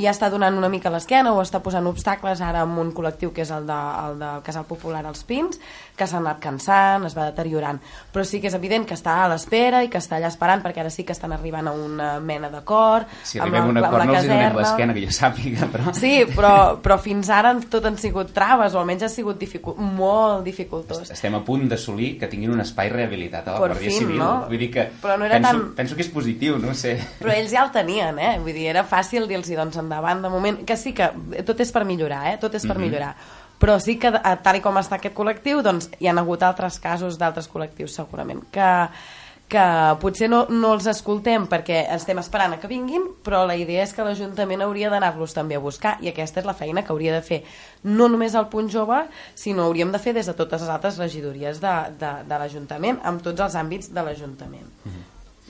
ja està donant una mica l'esquena o està posant obstacles ara amb un col·lectiu que és el, de, el del Casal Popular als Pins, que s'ha anat cansant, es va deteriorant. Però sí que és evident que està a l'espera i que està allà esperant perquè ara sí que estan arribant a una mena d'acord. Si arribem a un acord no els hi donem l'esquena, que jo sàpiga, però... Sí, però, però fins ara tot han sigut traves, o almenys ha sigut dificu molt dificultós. Estem a punt d'assolir que tinguin un espai rehabilitat a la Per Guàrdia fin, Civil. no? Vull dir que Però no era penso, tan- penso que és positiu, no sé. Però ells ja el tenien, eh? Vull dir, era fàcil dir-los doncs endavant de moment, que sí que tot és per millorar, eh? Tot és per Mhm. millorar. Però sí que, eh, tal com està aquest col·lectiu, doncs hi ha hagut altres casos d'altres col·lectius, segurament, que, que potser no, no els escoltem perquè estem esperant a que vinguin, però la idea és que l'Ajuntament hauria d'anar-los també a buscar i aquesta és la feina que hauria de fer no només el punt jove, sinó hauríem de fer des de totes les altres regidories de, de, de l'Ajuntament, amb tots els àmbits de l'Ajuntament.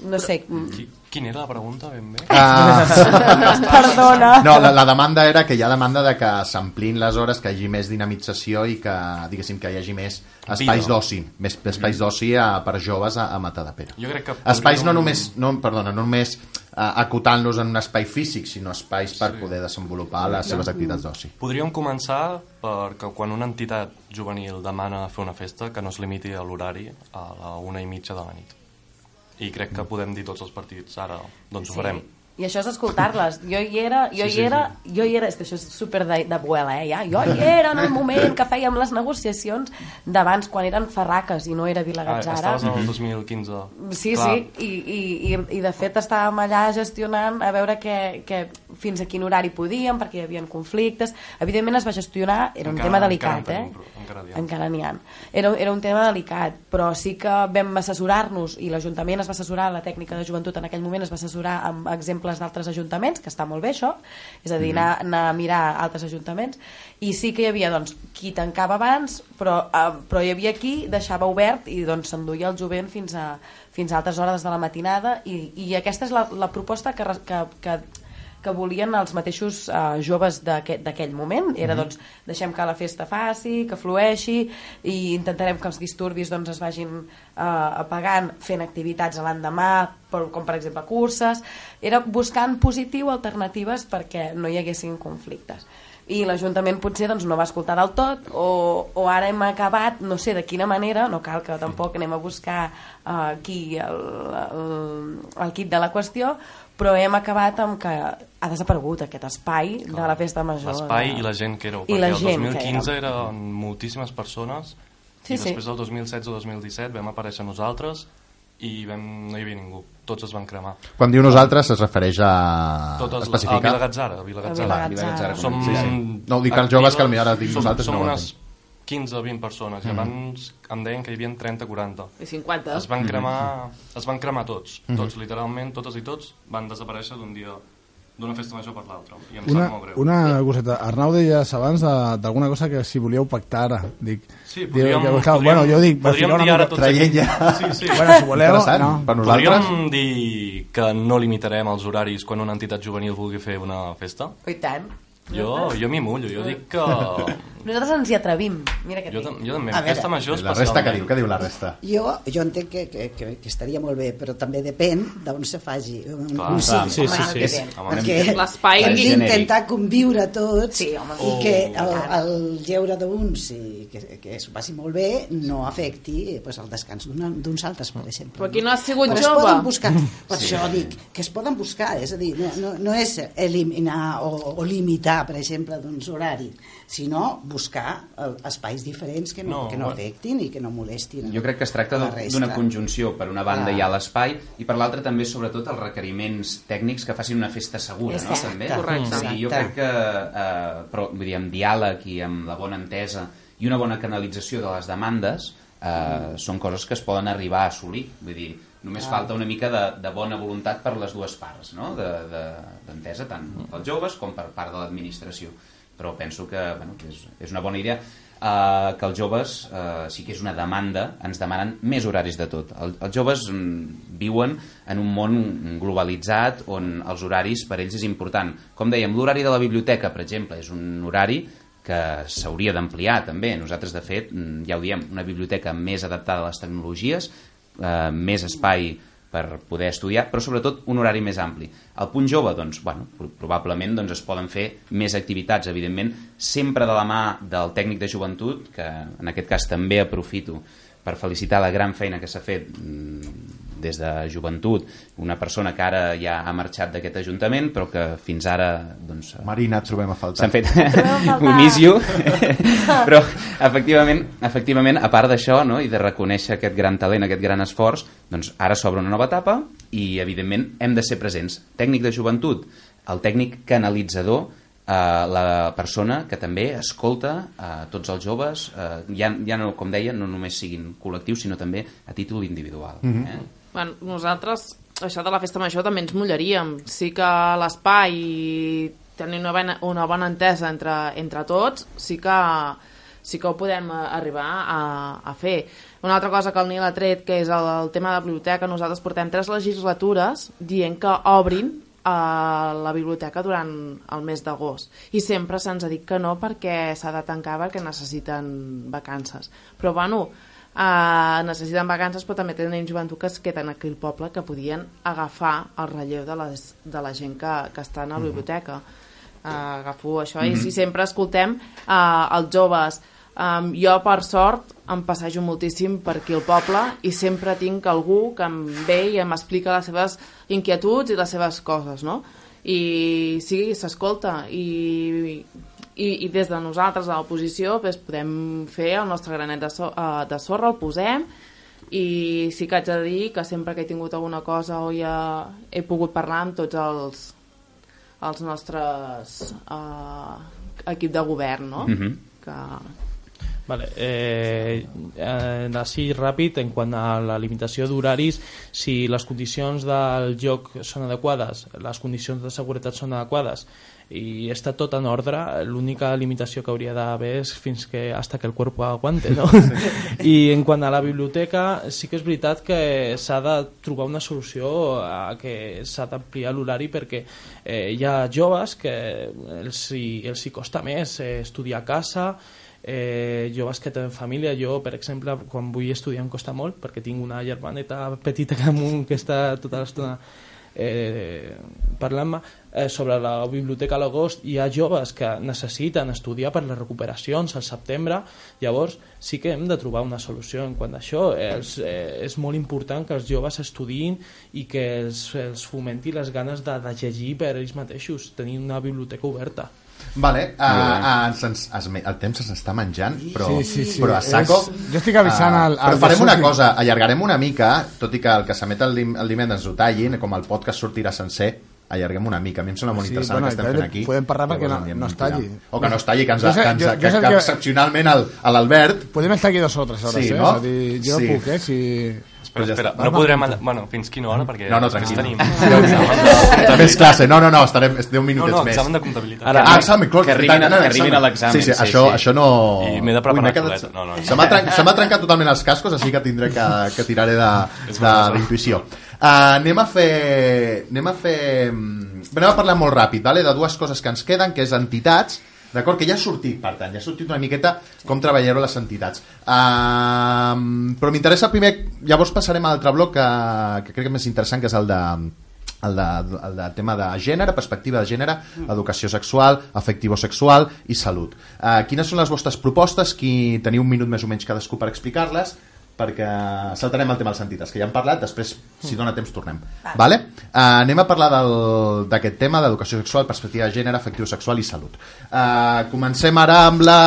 No sé... Qui, quina era la pregunta, ben bé? Ah. *laughs* Perdona. No, la, la demanda era que hi ha demanda de que s'amplin les hores, que hi hagi més dinamització i que, diguéssim, que hi hagi més espais d'oci, més espais d'oci a- per joves a, a Matadepera. Jo crec que Espais no només, no, perdona, no només uh, acotant-los en un espai físic, sinó espais per poder desenvolupar les seves activitats d'oci. Podríem començar perquè quan una entitat juvenil demana fer una festa que no es limiti a l'horari a la una i mitja de la nit. I crec que podem dir tots els partits ara, doncs Sí. ho farem. I això és escoltar-les. Jo hi era, jo Sí, hi sí, era, jo hi era, és que això és super de- d'abuela, eh, ja. Jo hi era en el moment que fèiem les negociacions d'abans, quan eren Farraques i no era Ah, Vilagatjara. estaves en el 2015. Sí, Clar, sí, i, i, i, i de fet estàvem allà gestionant a veure que, que fins a quin horari podíem, perquè hi havia conflictes. Evidentment es va gestionar, era un Encara- tema delicat, encara eh? tenim, encara ha. Encara n'hi ha. Era, era un tema delicat, però sí que vam assessorar-nos i l'Ajuntament es va assessorar, la tècnica de joventut en aquell moment es va assessorar amb exemples d'altres ajuntaments, que està molt bé això, és a dir, anar, anar a mirar altres ajuntaments, i sí que hi havia doncs, qui tancava abans, però, eh, però hi havia qui deixava obert i doncs s'enduia el jovent fins a, fins a altres hores de la matinada i, i aquesta és la, la proposta que, que, que, que volien els mateixos eh, joves d'aquell moment. Era Mhm. doncs deixem que la festa faci que flueixi i intentarem que els disturbis doncs es vagin eh, apagant fent activitats a l'endemà com per exemple curses. Era buscant positiu alternatives perquè no hi haguessin conflictes. I l'Ajuntament potser doncs, no va escoltar del tot o, o ara hem acabat, no sé de quina manera, no cal que tampoc anem a buscar uh, aquí el, el, el kit de la qüestió, però hem acabat amb que ha desaparegut aquest espai de la festa major. L'espai de- i la gent que éreu, I perquè la el gent que 2015 érem. eren moltíssimes persones Sí, i sí. després del 2016 o 2017 vam aparèixer nosaltres i vam, no hi havia ningú, tots es van cremar. Quan diu nosaltres es refereix a Totes, especificar. A Vilagatzara. A Vilagatzara. A Vilagatzara, Som, sí, sí. No, ho dic als joves que potser ara dic som, nosaltres Som no unes 15 o 20 persones i Mhm. abans em deien que hi havia 30 o 40. I 50. Es van cremar, es van cremar tots, Mhm. tots, literalment, totes i tots van desaparèixer d'un dia d'una festa major per l'altra i em Una, sap molt greu. una coseta. Arnau deies abans de- d'alguna cosa que si volíeu pactar ara. Dic, Sí, podríem- que, clar, podríem- bueno, jo dic, per podríem dir ara tots aquí. Traient ja. Sí, sí. *laughs* Bueno, si voleu, no. per nosaltres. Podríem dir que no limitarem els horaris quan una entitat juvenil vulgui fer una festa? I tant. Jo, jo m'hi mullo, jo dic que... *laughs* Nosaltres ens hi atrevim. Mira que Jo, tam- jo també, A en festa veure, major La resta que especialment. diu, què diu la resta? Jo, jo entenc que, que, que, que estaria molt bé, però també depèn d'on se faci un, Clar, un clar, sí, sí, Home, sí. Home, Perquè L'espai hem genèric. d'intentar conviure tots Sí, home. i Oh. que el, el lleure d'uns i que, que es passi molt bé no afecti pues, el descans d'una- d'uns altres, per exemple. Però qui no ha sigut Però jove? Es poden buscar, per Sí. això dic, que es poden buscar, és a dir, no, no, no és eliminar o, o limitar, per exemple, doncs, horaris, sinó buscar eh, espais diferents que no, No, que no afectin i que no molestin Jo crec que es tracta d'una conjunció. Per una banda Clar. hi ha l'espai i per l'altra també, sobretot, els requeriments tècnics que facin una festa segura, no? Exacte, També. correcte. Sigui, jo crec que, eh, però, vull dir, amb diàleg i amb la bona entesa i una bona canalització de les demandes eh, són coses que es poden arribar a assolir. Vull dir, només Ah. falta una mica de, de bona voluntat per les dues parts, no? De- de- D'entesa, tant pels joves com per part de l'administració. Però penso que, bueno, que és, és una bona idea eh, que els joves, eh, sí que és una demanda, ens demanen més horaris de tot. El, els joves mm, viuen en un món globalitzat on els horaris per ells és important. Com dèiem, l'horari de la biblioteca, per exemple, és un horari que s'hauria d'ampliar també. Nosaltres, de fet, mm, ja ho diem, una biblioteca més adaptada a les tecnologies, eh, més espai per poder estudiar, però sobretot un horari més ampli. Al punt jove, doncs, bueno, pro- probablement doncs, es poden fer més activitats, evidentment, sempre de la mà del tècnic de joventut, que en aquest cas també aprofito per felicitar la gran feina que s'ha fet mm, des de joventut, una persona que ara ja ha marxat d'aquest ajuntament, però que fins ara doncs, Marina, et trobem a faltar. s'han fet a *laughs* un you *laughs* però efectivament, efectivament a part d'això no, i de reconèixer aquest gran talent, aquest gran esforç doncs ara s'obre una nova etapa i evidentment hem de ser presents tècnic de joventut, el tècnic canalitzador eh, la persona que també escolta eh, tots els joves eh, ja, ja no, com deia, no només siguin col·lectius sinó també a títol individual Mhm. eh? Bueno, nosaltres, això de la festa major també ens mullaríem. Sí que l'espai i tenir una bona, una bona entesa entre, entre tots, sí que, sí que ho podem eh, arribar a, a fer. Una altra cosa que el Nil ha tret, que és el, el tema de la biblioteca, nosaltres portem tres legislatures dient que obrin a la biblioteca durant el mes d'agost i sempre se'ns ha dit que no perquè s'ha de tancar perquè necessiten vacances però bueno, eh, necessiten vacances però també tenim joventut que es queden aquí al poble que podien agafar el relleu de, les, de la gent que, que està a la biblioteca eh, agafo això i Mhm. si sempre escoltem eh, els joves Um, jo, per sort, em passejo moltíssim per aquí al poble i sempre tinc algú que em ve i m'explica les seves inquietuds i les seves coses, no? I sí, s'escolta i, i, i des de nosaltres a l'oposició pues, podem fer el nostre granet de, so, uh, de sorra, el posem i sí que haig de dir que sempre que he tingut alguna cosa o ja he pogut parlar amb tots els, els nostres uh, equip de govern, no? Mhm. que, Vale, eh, eh, així ràpid, en quant a la limitació d'horaris, si les condicions del joc són adequades, les condicions de seguretat són adequades i està tot en ordre, l'única limitació que hauria d'haver és fins que hasta que el cuerpo aguante, no? *laughs* I en quant a la biblioteca, sí que és veritat que s'ha de trobar una solució a que s'ha d'ampliar l'horari perquè eh, hi ha joves que els hi, els hi costa més eh, estudiar a casa, eh, joves que tenen família. Jo per exemple quan vull estudiar em costa molt perquè tinc una germaneta petita que, que està tota l'estona eh, parlant-me eh, sobre la biblioteca a l'agost hi ha joves que necessiten estudiar per les recuperacions al setembre. Llavors sí que hem de trobar una solució en quant a això. Els, eh, és molt important que els joves estudiïn i que els, els fomenti les ganes de, de llegir per ells mateixos tenir una biblioteca oberta Vale, uh, uh, ens, ens, el temps ens està menjant, però, Sí, sí, sí. però a saco... És- jo estic avisant Ah, al- al Però farem una cosa, allargarem una mica, tot i que el que s'emet el, dim, el divendres ho tallin, com el podcast sortirà sencer, allarguem una mica. A mi em sembla molt Sí, interessant bueno, el que estem fent aquí. podem parlar perquè no- no es talli. O que no es talli, que, ens, Jo sé- que, ens, jo- jo que, que, que- excepcionalment l'Albert Podem estar aquí dues o tres hores, Sí, eh? no? És a dir, jo Sí. puc, eh? Si... Espera, Però ja espera, està. no podrem... alla- Bueno, fins quina hora? Perquè No, no, tranquil. tenim... *laughs* També és classe. No, no, no, estarem 10 No, minutets no, més. examen de comptabilitat. Ara- Ah, examen, clar, Que arribin no, que arribin a l'examen, Sí, sí, sí, això, sí. això no... I m'he de preparar Ui, quedat- xuleta. No, no, Se m'ha tren... se m'ha trencat totalment els cascos, així que tindré que, que tiraré d'intuïció. *laughs* Uh, anem a fer... Anem a fer... mm, Anem a parlar molt ràpid, vale? de dues coses que ens queden, que és entitats, D'acord? Que ja ha sortit, per tant, ja ha sortit una miqueta com treballareu les entitats. Uh, però m'interessa primer... Llavors passarem a l'altre bloc que, que crec que és més interessant, que és el de el de, el de tema de gènere, perspectiva de gènere, educació sexual, afectivo-sexual i salut. Uh, quines són les vostres propostes? Qui teniu un minut més o menys cadascú per explicar-les? Perquè saltarem el tema dels entitats, que ja hem parlat, després, si dona temps, tornem. Vale? Uh, anem a parlar d'aquest tema d'educació sexual, perspectiva de gènere, afectiu sexual i salut. Uh, comencem ara amb la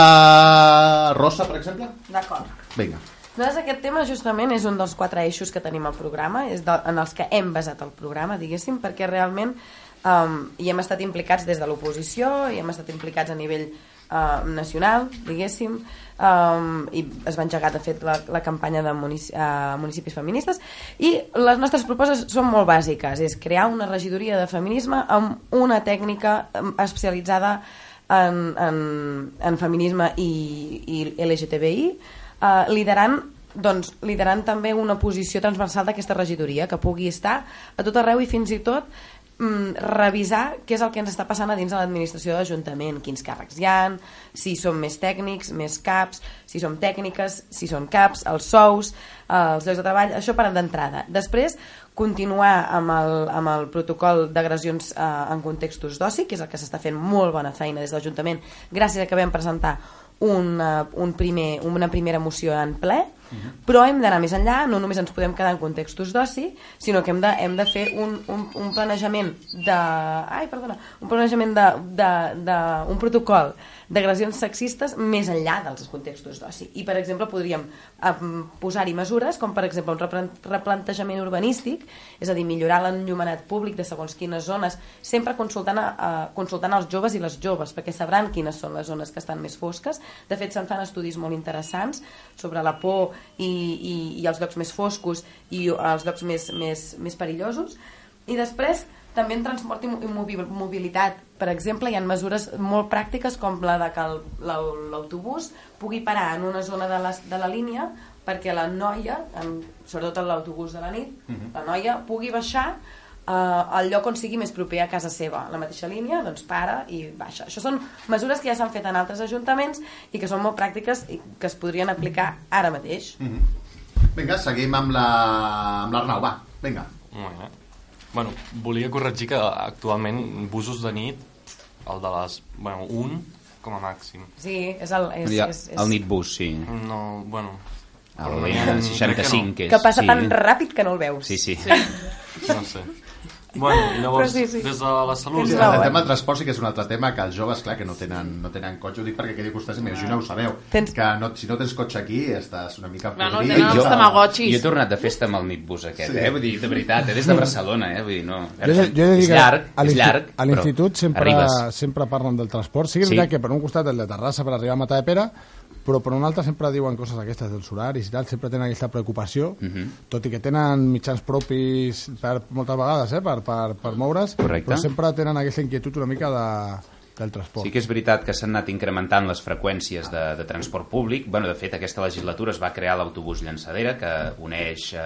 Rosa, per exemple? D'acord. Vinga. Nosaltres aquest tema justament és un dels quatre eixos que tenim al programa, és de, en els que hem basat el programa, diguéssim, perquè realment um, hi hem estat implicats des de l'oposició, hi hem estat implicats a nivell uh, nacional, diguéssim, um, i es va engegar, de fet, la, la campanya de munici uh, municipis feministes, i les nostres propostes són molt bàsiques, és crear una regidoria de feminisme amb una tècnica especialitzada en, en, en feminisme i, i LGTBI, eh, liderant doncs, liderant també una posició transversal d'aquesta regidoria que pugui estar a tot arreu i fins i tot mm, revisar què és el que ens està passant a dins de l'administració de l'Ajuntament, quins càrrecs hi han, si som més tècnics, més caps, si som tècniques, si són caps, els sous, eh, els llocs de treball, això per d'entrada. Després, continuar amb el, amb el protocol d'agressions eh, en contextos d'oci, que és el que s'està fent molt bona feina des de l'Ajuntament, gràcies a que vam presentar una, un primer, una primera moció en ple, però hem d'anar més enllà, no només ens podem quedar en contextos d'oci, sinó que hem de, hem de fer un, un, un planejament de... Ai, perdona, un planejament de, de, de un protocol d'agressions sexistes més enllà dels contextos d'oci. I, per exemple, podríem posar-hi mesures, com per exemple un replan- replantejament urbanístic, és a dir, millorar l'enllumenat públic de segons quines zones, sempre consultant, a, a, consultant els joves i les joves, perquè sabran quines són les zones que estan més fosques. De fet, se'n fan estudis molt interessants sobre la por i, i, i els llocs més foscos i els llocs més, més, més perillosos. I després, també en transport i mo- i mobi- mobilitat. Per exemple, hi ha mesures molt pràctiques com la de que l'autobús pugui parar en una zona de la, de la línia perquè la noia, en, sobretot en l'autobús de la nit, la noia pugui baixar al lloc on sigui més proper a casa seva. La mateixa línia, doncs para i baixa. Això són mesures que ja s'han fet en altres ajuntaments i que són molt pràctiques i que es podrien aplicar ara mateix. Vinga, seguim amb la amb l'Arnau, va, vinga. Molt bé. Bueno, volia corregir que actualment busos de nit, el de les... Bueno, un, com a màxim. Sí, és el... És, Ja, és, és... El Nitbus, sí. No, bueno... El almenys 65, que és... Que passa sí. tan ràpid que no el veus. Sí, sí. No sé. Bueno, llavors, Però sí, sí. des de la salut... Sí, raó, el eh? tema del transport sí que és un altre tema que els joves, clar, que no tenen, no tenen cotxe, ho dic perquè quedi costat, m'imagino ho sabeu, Tens- que no, si no tens cotxe aquí estàs una mica no, podrit. tenen els Jo- tamagotxis. Jo he tornat de festa amb el Nitbus aquest, Sí. eh? Vull dir, de veritat, eh? des de Barcelona, eh? Vull dir, no... Jo, jo he de dir és que llarg, és llarg, a l'institut sempre, arribes. sempre parlen del transport. Sí que és Sí. veritat que per un costat el de Terrassa per arribar a Matadepera, però per un altre sempre diuen coses aquestes dels horaris i tal, sempre tenen aquesta preocupació, Mhm. tot i que tenen mitjans propis per, moltes vegades eh, per, per, per moure's, Correcte. però sempre tenen aquesta inquietud una mica de, del transport. Sí que és veritat que s'han anat incrementant les freqüències de, de transport públic. Bueno, de fet, aquesta legislatura es va crear l'autobús llançadera que uneix eh,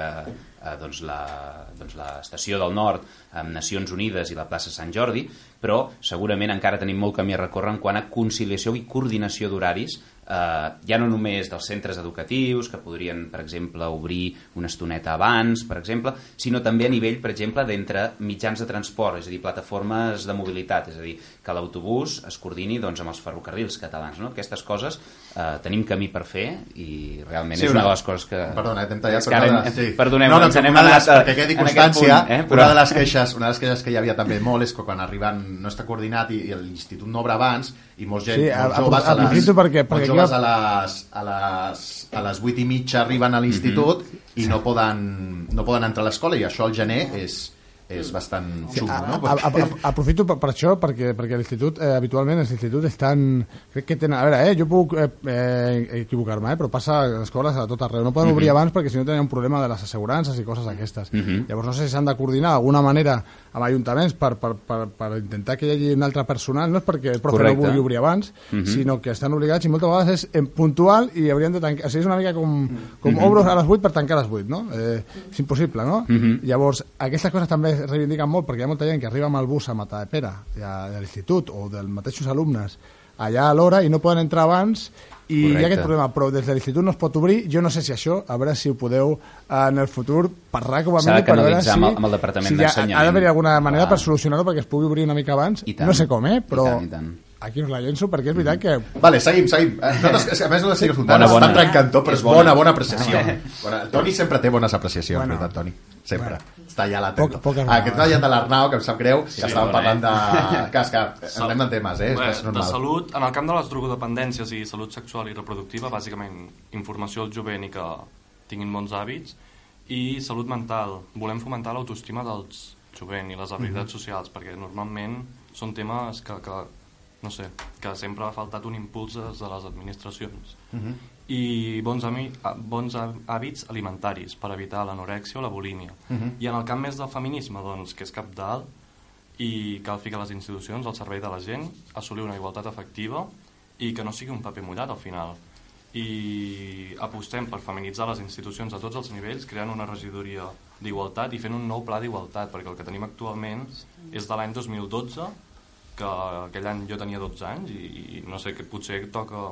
eh, doncs la, doncs la estació del Nord amb Nacions Unides i la plaça Sant Jordi, però segurament encara tenim molt camí a recórrer en quant a conciliació i coordinació d'horaris eh, ja no només dels centres educatius, que podrien, per exemple, obrir una estoneta abans, per exemple, sinó també a nivell, per exemple, d'entre mitjans de transport, és a dir, plataformes de mobilitat, és a dir, que l'autobús es coordini doncs, amb els ferrocarrils catalans. No? Aquestes coses eh, tenim camí per fer i realment Sí, és una una- de les coses que... Perdona, eh, t'hem tallat, però ara una hem- sí. Perdoneu, no, no, ens una de les, a- perquè quedi constància, punt, eh? una Però- de les queixes, una de les queixes que hi havia també molt és que quan arriben no està coordinat i, i l'institut no obre abans i molts gent, Sí, a- molts a- joves, a, les, perquè- molts perquè joves a les, a les, a les 8 i mitja arriben a l'institut i no poden, no poden entrar a l'escola i això al gener és, és bastant xungo, no? A, a, a, aprofito per, per això perquè, perquè l'institut, eh, habitualment els instituts estan crec que tenen, a veure, eh, jo puc eh, eh, equivocar-me, eh, però passa a les escoles a tot arreu, no poden obrir abans perquè si no tenen un problema de les assegurances i coses d'aquestes Mhm. llavors no sé si s'han de coordinar d'alguna manera amb ajuntaments per, per, per, per intentar que hi hagi un altre personal no és perquè el profe Correcte. no vulgui obrir abans Mhm. sinó que estan obligats i moltes vegades és en puntual i haurien de tancar, o sigui, és una mica com, com obro a les 8 per tancar a les 8 no? eh, és impossible, no? Mhm. Llavors, aquestes coses també es reivindiquen molt perquè hi ha molta gent que arriba amb el bus a Matadepera a- de l'institut o dels mateixos alumnes allà a l'hora i no poden entrar abans i hi Correcte. ha aquest problema, però des de l'institut no es pot obrir, jo no sé si això, a veure si ho podeu en el futur parlar com a mínim per veure si, amb el- amb el Departament si hi ha, ha d'haver alguna manera Clar. per solucionar-ho perquè es pugui obrir una mica abans, no sé com, eh? però I tant, i tant. Aquí us la llenço perquè és veritat que Vale, seguim, seguim. Eh, Nosaltres, és que a més no l'estic escoltant, Bona, bona, bona. està trencant tot, però És és bona. bona, bona apreciació. *laughs* Bona. El Toni sempre té bones apreciacions, Bueno. veritat, Toni. Sempre. Bueno. Està allà a l'atento. Ah, aquest tallat de l'Arnau, que em sap greu, Sí, que estàvem bona, parlant de... *laughs* Que, és que entrem en temes, eh? Bé, és de normal. salut, en el camp de les drogodependències i salut sexual i reproductiva, bàsicament informació al jovent i que tinguin bons hàbits, i salut mental. Volem fomentar l'autoestima dels jovent i les habilitats socials, perquè normalment són temes que, que, no sé, que sempre ha faltat un impuls des de les administracions. I bons, ami, bons hà- hàbits alimentaris per evitar l'anorèxia o la bulímia. I en el camp més del feminisme, doncs, que és cap dalt, i cal ficar les institucions al servei de la gent, assolir una igualtat efectiva i que no sigui un paper mullat al final. I apostem per feminitzar les institucions a tots els nivells, creant una regidoria d'igualtat i fent un nou pla d'igualtat, perquè el que tenim actualment és de l'any 2012, que aquell any jo tenia 12 anys i, i no sé, que potser toca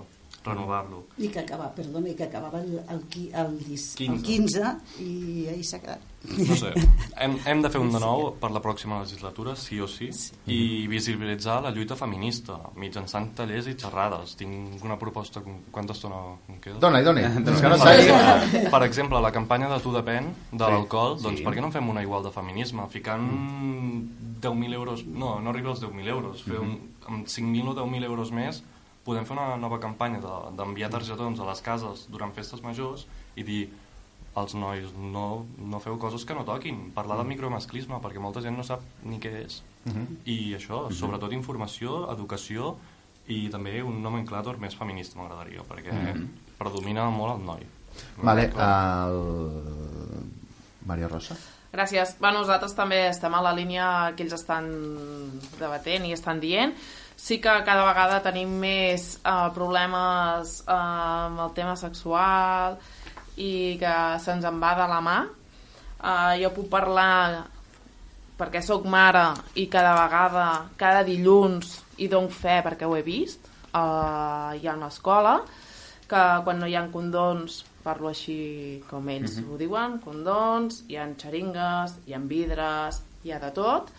renovar-lo. I que acaba, perdona, i que acabava el, el, qui- el, dis, el 15. 15 i ahir s'ha quedat. No sé, *laughs* hem, hem de fer un de nou per la pròxima legislatura, sí o sí, i visibilitzar la lluita feminista mitjançant tallers i xerrades. Tinc una proposta, quanta estona em queda? Dona-hi, dona-hi. Dona-hi. És que no Per per exemple, la campanya de Tu depèn, de l'alcohol, doncs Sí. per què no fem una igual de feminisme? Ficant 10.000 euros... No, no arriba als 10.000 euros. Fer un, amb 5.000 o 10.000 euros més podem fer una nova campanya de- d'enviar targetons a les cases durant festes majors i dir als nois no, no feu coses que no toquin. Parlar del micromasclisme perquè molta gent no sap ni què és. I això, sobretot informació, educació i també un nomenclàtor més feminista m'agradaria perquè predomina molt el noi. Vale, el... Maria Rosa? Gràcies. Bueno, nosaltres també estem a la línia que ells estan debatent i estan dient. Sí que cada vegada tenim més eh, problemes eh, amb el tema sexual i que se'ns en va de la mà. Eh, jo puc parlar perquè sóc mare i cada vegada, cada dilluns hi dono fe perquè ho he vist eh, hi ha una escola que quan no hi ha condons parlo així com ells ho diuen, condons, hi ha xeringues, hi ha vidres, hi ha de tot.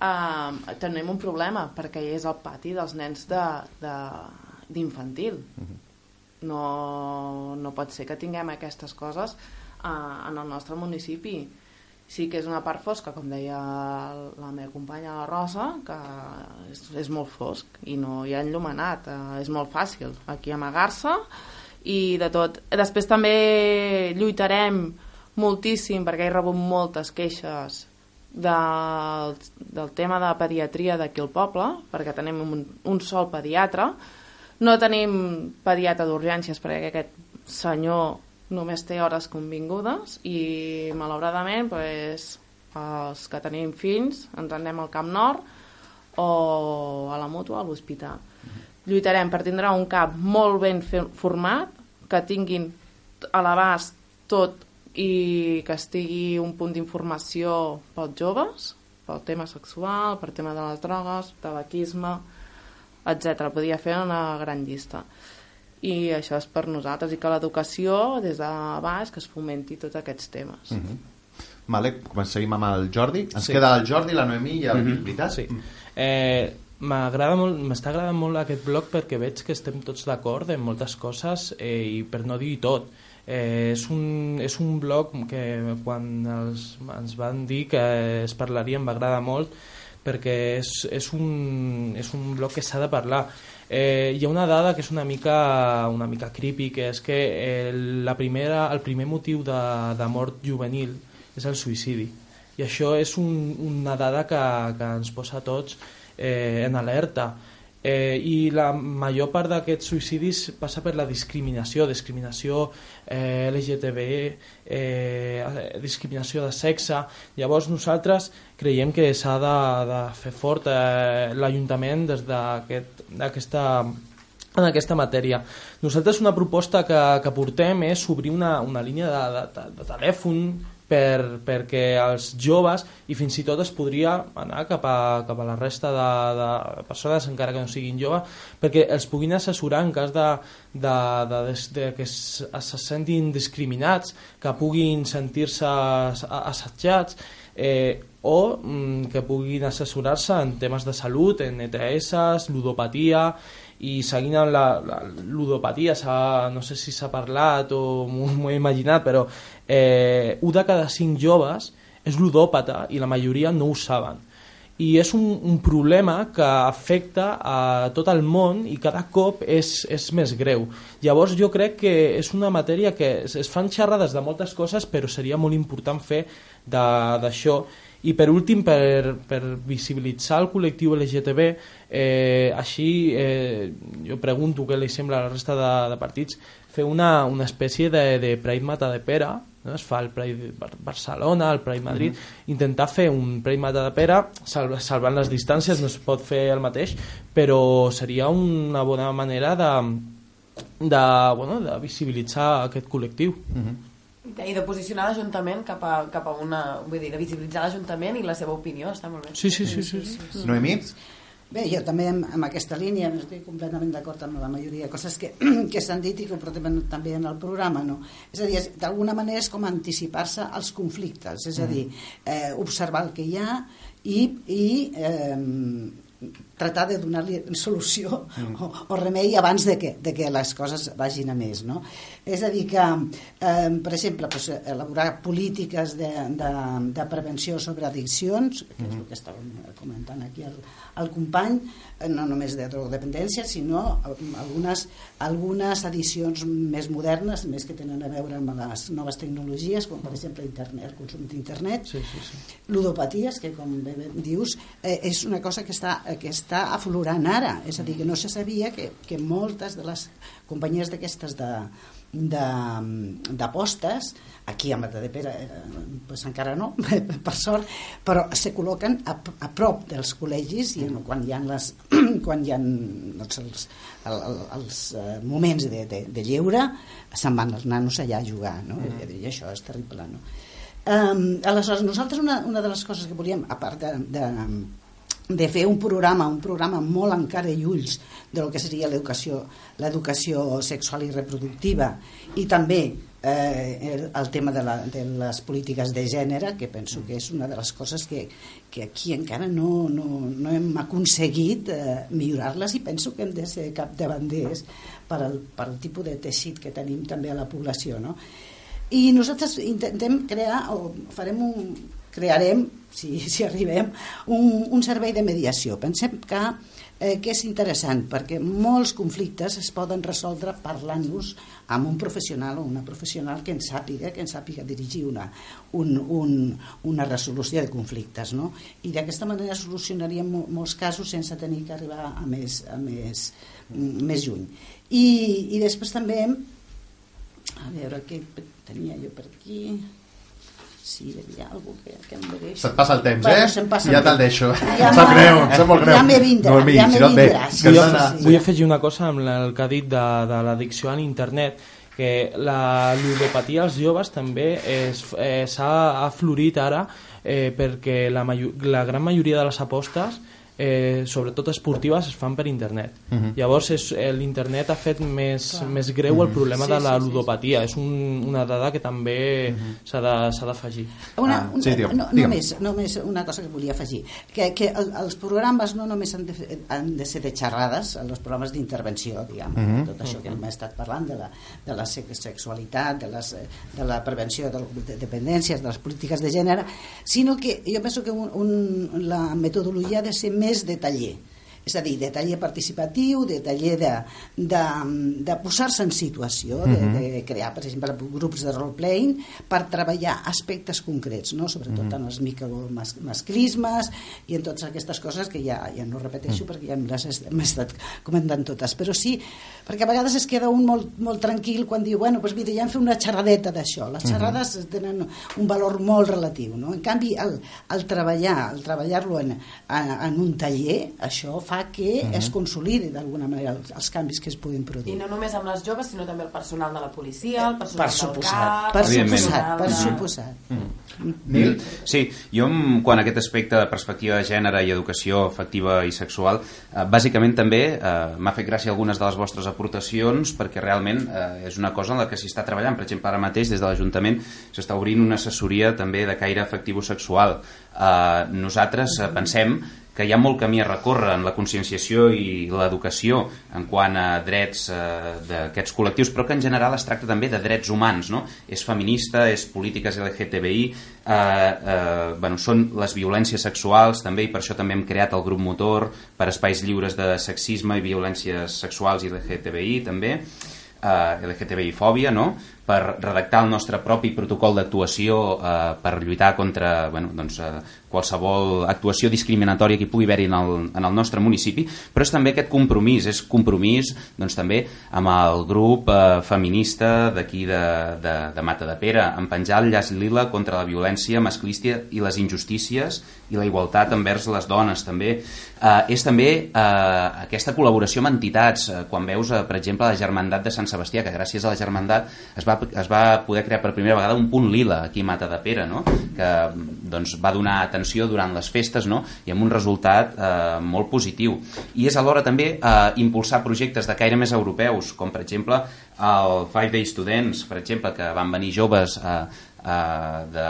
Eh, tenim un problema, perquè és el pati dels nens de- de- d'infantil. No, no pot ser que tinguem aquestes coses eh, en el nostre municipi. Sí que és una part fosca, com deia la meva companya la Rosa, que és, és molt fosc i no hi ha enllumenat, eh, és molt fàcil aquí amagar-se i de tot. Després també lluitarem moltíssim perquè he rebut moltes queixes del, del tema de pediatria d'aquí al poble, perquè tenim un, un sol pediatre. No tenim pediatre d'urgències perquè aquest senyor només té hores convingudes i malauradament pues, els que tenim fills ens anem al Camp Nord o a la mútua a l'hospital. Lluitarem per tindre un cap molt ben format, que tinguin a l'abast tot i que estigui un punt d'informació pels joves, pel tema sexual, per tema de les drogues, tabaquisme, etc. Podia fer una gran llista. I això és per nosaltres, i que l'educació des de baix que es fomenti tots aquests temes. Mm -hmm. Vale, comencem amb el Jordi. Ens Sí. queda el Jordi, la Noemí i el... Mm -hmm. Sí. Eh, M'agrada molt, m'està agradant molt aquest blog perquè veig que estem tots d'acord en moltes coses eh, i per no dir tot. Eh, és, un, és un blog que quan els, ens van dir que es parlaria em va agradar molt perquè és, és, un, és un blog que s'ha de parlar. Eh, hi ha una dada que és una mica, una mica creepy, que és que el, la primera, el primer motiu de, de mort juvenil és el suïcidi. I això és un, una dada que, que ens posa a tots eh, en alerta. Eh, I la major part d'aquests suïcidis passa per la discriminació, discriminació eh, LGTB, eh, discriminació de sexe. Llavors nosaltres creiem que s'ha de, de fer fort eh, l'Ajuntament des d'aquesta aquest, en aquesta matèria. Nosaltres una proposta que, que portem és obrir una, una línia de, de, de, de telèfon per, perquè els joves i fins i tot es podria anar cap a, cap a la resta de, de persones encara que no siguin joves perquè els puguin assessorar en cas de, de, de, de, de que es, se sentin discriminats que puguin sentir-se ass- assetjats eh, o mm, que puguin assessorar-se en temes de salut, en ETS, ludopatia i seguint amb la, la ludopatia, no sé si s'ha parlat o *laughs* m'ho he imaginat, però eh, un de cada cinc joves és ludòpata i la majoria no ho saben. I és un, un problema que afecta a tot el món i cada cop és, és més greu. Llavors jo crec que és una matèria que es, es fan xerrades de moltes coses però seria molt important fer d'això i per últim, per, per visibilitzar el col·lectiu LGTB, eh, així eh, jo pregunto què li sembla a la resta de, de partits, fer una, una espècie de, de Pride Mata de Pera, no? es fa el Pride Bar Barcelona, el Pride Madrid, intentar fer un Pride Mata de Pera, sal salvant les distàncies, no es pot fer el mateix, però seria una bona manera de, de, bueno, de visibilitzar aquest col·lectiu. I de posicionar l'Ajuntament cap, a, cap a una... Vull dir, de visibilitzar l'Ajuntament i la seva opinió, està molt bé. Sí, sí, sí. sí, sí. Noemí? Bé, jo també amb, amb aquesta línia estic completament d'acord amb la majoria de coses que, *clears throat* que s'han dit i que ho portem també en el programa, no? És a dir, d'alguna manera és com anticipar-se als conflictes, és a dir, eh, observar el que hi ha i, i eh, tratar de donar-li solució o, o remei abans de que, de que les coses vagin a més, no? És a dir que, eh, per exemple, pues, elaborar polítiques de, de, de prevenció sobre addiccions, que és el que estàvem comentant aquí el, el company, eh, no només de drogodependència, sinó algunes, algunes edicions més modernes, més que tenen a veure amb les noves tecnologies, com per exemple internet, el consum d'internet, sí, sí, sí. ludopaties, que com bé dius, eh, és una cosa que està, que està aflorant ara, és a dir, que no se sabia que, que moltes de les companyies d'aquestes de de- d'apostes aquí a Matadepera eh, pues encara no, *laughs* per sort però se col·loquen a, a prop dels col·legis i no, quan hi ha, les, *clears throat* quan hi ha doncs, els, el, el, els eh, moments de, de, de lleure se'n van els nanos allà a jugar no? I, i això és terrible no? Um, aleshores, nosaltres una, una de les coses que volíem, a part de, de, de fer un programa, un programa molt encara i ulls de lo que seria l'educació l'educació sexual i reproductiva i també eh, el, tema de, la, de les polítiques de gènere, que penso que és una de les coses que, que aquí encara no, no, no hem aconseguit eh, millorar-les i penso que hem de ser capdavanters per al, per al tipus de teixit que tenim també a la població. No? I nosaltres intentem crear, o farem un, crearem, si, *laughs* si arribem, un, un servei de mediació. Pensem que eh, que és interessant perquè molts conflictes es poden resoldre parlant-los amb un professional o una professional que en sàpiga, que en sàpiga dirigir una, un, un, una resolució de conflictes no? i d'aquesta manera solucionaríem molts casos sense tenir que arribar a més, a més, més lluny i, i després també a veure què tenia jo per aquí si hi ha algú que, que em mereix... Se't passa el temps, bueno, eh? Passa ja el te'l deixo. Ja em sap greu, em sap molt greu. Ja me vindrà, no, miri, ja si me no, vindrà. Sí, hem sí, sí. Vull afegir una cosa amb el que ha dit de, de l'addicció a l'internet, que la ludopatia als joves també és- eh, s'ha aflorit ara eh, perquè la, la gran majoria de les apostes eh, sobretot esportives es fan per internet. Mhm. llavors és- eh, l'internet ha fet més, més greu el problema Sí, de la sí, sí, ludopatia. És un, una dada que també s'ha de- s'ha d'afegir. Una, Ah, un, sí, no, només, només una cosa que volia afegir. Que, que el, els programes no només han de, han de ser de xerrades els programes d'intervenció diguem, Mhm. tot això que hem estat parlant de la, de la sex- sexualitat de, les, de la prevenció de, de dependències, de les polítiques de gènere sinó que jo penso que un, un, la metodologia ha de ser més de taller és a dir, de taller participatiu, de taller de, de, de posar-se en situació, de, Mhm. de crear, per exemple, grups de role-playing per treballar aspectes concrets, no? sobretot en els micromasclismes i en totes aquestes coses que ja, ja no repeteixo perquè ja em les he- m'he estat comentant totes, però sí, perquè a vegades es queda un molt, molt tranquil quan diu, bueno, doncs mira, ja hem fet una xerradeta d'això. Les xerrades tenen un valor molt relatiu, no? En canvi, el, el treballar, el treballar-lo en, en, en un taller, això fa que es consolidi d'alguna manera els, els canvis que es puguin produir. I no només amb les joves, sinó també el personal de la policia, el personal Per del suposat, CAP... per suposat, per personal de- suposat. Nil? Sí, jo en- quan a aquest aspecte de perspectiva de gènere i educació afectiva i sexual, eh, bàsicament també eh, m'ha fet gràcia algunes de les vostres aportacions perquè realment eh, és una cosa en la que s'hi està treballant. Per exemple, ara mateix des de l'Ajuntament s'està obrint una assessoria també de caire afectivo-sexual. Eh, nosaltres eh, pensem que hi ha molt camí a recórrer en la conscienciació i l'educació en quant a drets eh, d'aquests col·lectius, però que en general es tracta també de drets humans, no? És feminista, és polítiques LGTBI, eh, eh, bueno, són les violències sexuals també, i per això també hem creat el grup motor per espais lliures de sexisme i violències sexuals i LGTBI també, eh, LGTBI-fòbia, no? per redactar el nostre propi protocol d'actuació eh, per lluitar contra bueno, doncs, eh, qualsevol actuació discriminatòria que hi pugui haver-hi en, el, en el nostre municipi, però és també aquest compromís, és compromís doncs, també amb el grup eh, feminista d'aquí de, de, de Mata de Pere, en penjar el llaç lila contra la violència masclista i les injustícies i la igualtat envers les dones també. Eh, és també eh, aquesta col·laboració amb entitats, eh, quan veus, eh, per exemple, la Germandat de Sant Sebastià, que gràcies a la Germandat es va, es va poder crear per primera vegada un punt lila aquí a Mata de Pere, no? que doncs, va donar atenció durant les festes no? i amb un resultat eh, molt positiu. I és alhora també eh, impulsar projectes de caire més europeus, com per exemple el Five Day Students, per exemple, que van venir joves eh, eh, de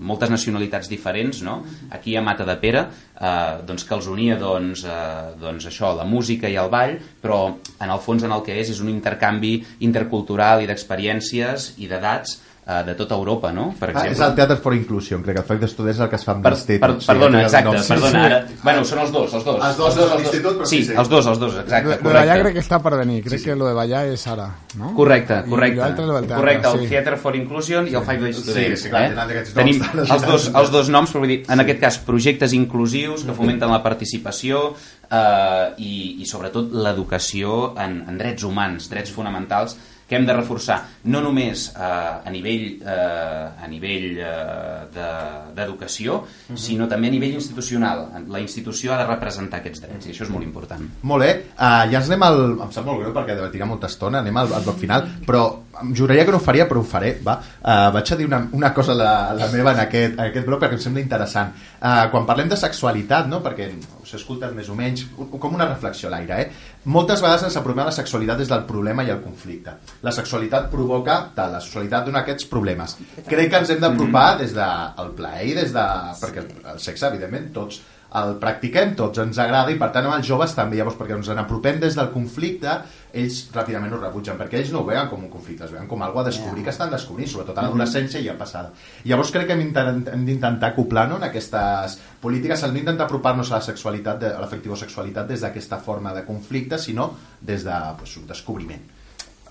moltes nacionalitats diferents no? aquí a Mata de Pere eh, doncs que els unia doncs, eh, doncs això, la música i el ball però en el fons en el que és és un intercanvi intercultural i d'experiències i d'edats de tota Europa, no? Per Ah, exemple. és el Teatre for Inclusion, crec que el FAC d'Estudents és el que es fa amb Per, l'institut. per, sí, perdona, exacte, nom. Sí, perdona. sí. Ara, bueno, són els dos, els dos. Els dos de l'institut, però sí, sí, sí. els dos, els dos, exacte, Lo de correcte. ballar crec que està per venir. Crec que lo de ballar és ara, no? Correcte, I correcte. del teatre, correcte, el sí. Theatre for Inclusion i el Five Days Sí, sí, clar, eh? tenen aquests noms Tenim els dos, els dos *laughs* noms, però vull dir, en aquest cas, projectes inclusius que fomenten la participació eh, i, i sobretot l'educació en, en drets humans, drets fonamentals, que hem de reforçar no només eh, a nivell, eh, a nivell eh, de- d'educació, sinó també a nivell institucional. La institució ha de representar aquests drets i això és molt important. Molt bé, uh, ja ens anem al... Em sap molt greu perquè tinc molta estona, anem al, al bloc final, però em juraria que no ho faria, però ho faré, va. Uh, vaig a dir una, una cosa la, la meva en aquest, en aquest bloc perquè em sembla interessant. Uh, quan parlem de sexualitat, no? perquè us més o menys, com una reflexió a l'aire, eh? moltes vegades ens apropem a la sexualitat des del problema i el conflicte. La sexualitat provoca tal, la sexualitat dona aquests problemes. Crec que ens hem d'apropar des del plaer i des de... perquè el sexe, evidentment, tots el practiquem, tots ens agrada i per tant amb els joves també, llavors perquè ens n'apropem des del conflicte ells ràpidament ho rebutgen perquè ells no ho veuen com un conflicte, es veuen com algo a descobrir que estan descobrint, sobretot a l'adolescència i a passada. Llavors crec que hem intent- hem d'intentar acoplar no, en aquestes polítiques, hem d'intentar apropar-nos a la sexualitat, a l'afectivo-sexualitat des d'aquesta forma de conflicte, sinó des de pues, un descobriment.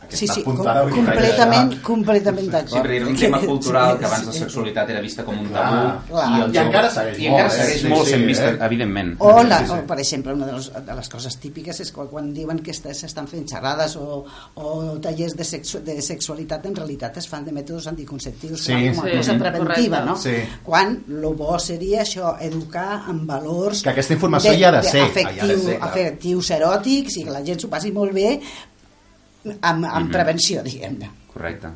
Sí, sí, com, completament, perquè- completament Sí, d'acord. perquè era un tema cultural Sí, que abans la sí. sexualitat era vista com un Clar, tabú clar. i, el I encara segueix i encara molt, eh? segueix Sí, molt sí, sent vista, eh? evidentment. O, la, Sí, sí. o, per exemple, una de, los, de les coses típiques és quan, quan diuen que est- s'estan fent xerrades o, o tallers de, sexu, de sexualitat, en realitat es fan de mètodes anticonceptius Sí. com a Sí, cosa preventiva, correcte. no? Sí. Quan el bo seria això, educar en valors... Que aquesta informació hi ha de ser, Afectiu, hi ha de ser, clar. afectius eròtics i que la gent s'ho passi molt bé amb, amb Mhm. prevenció, diguem-ne. Correcte.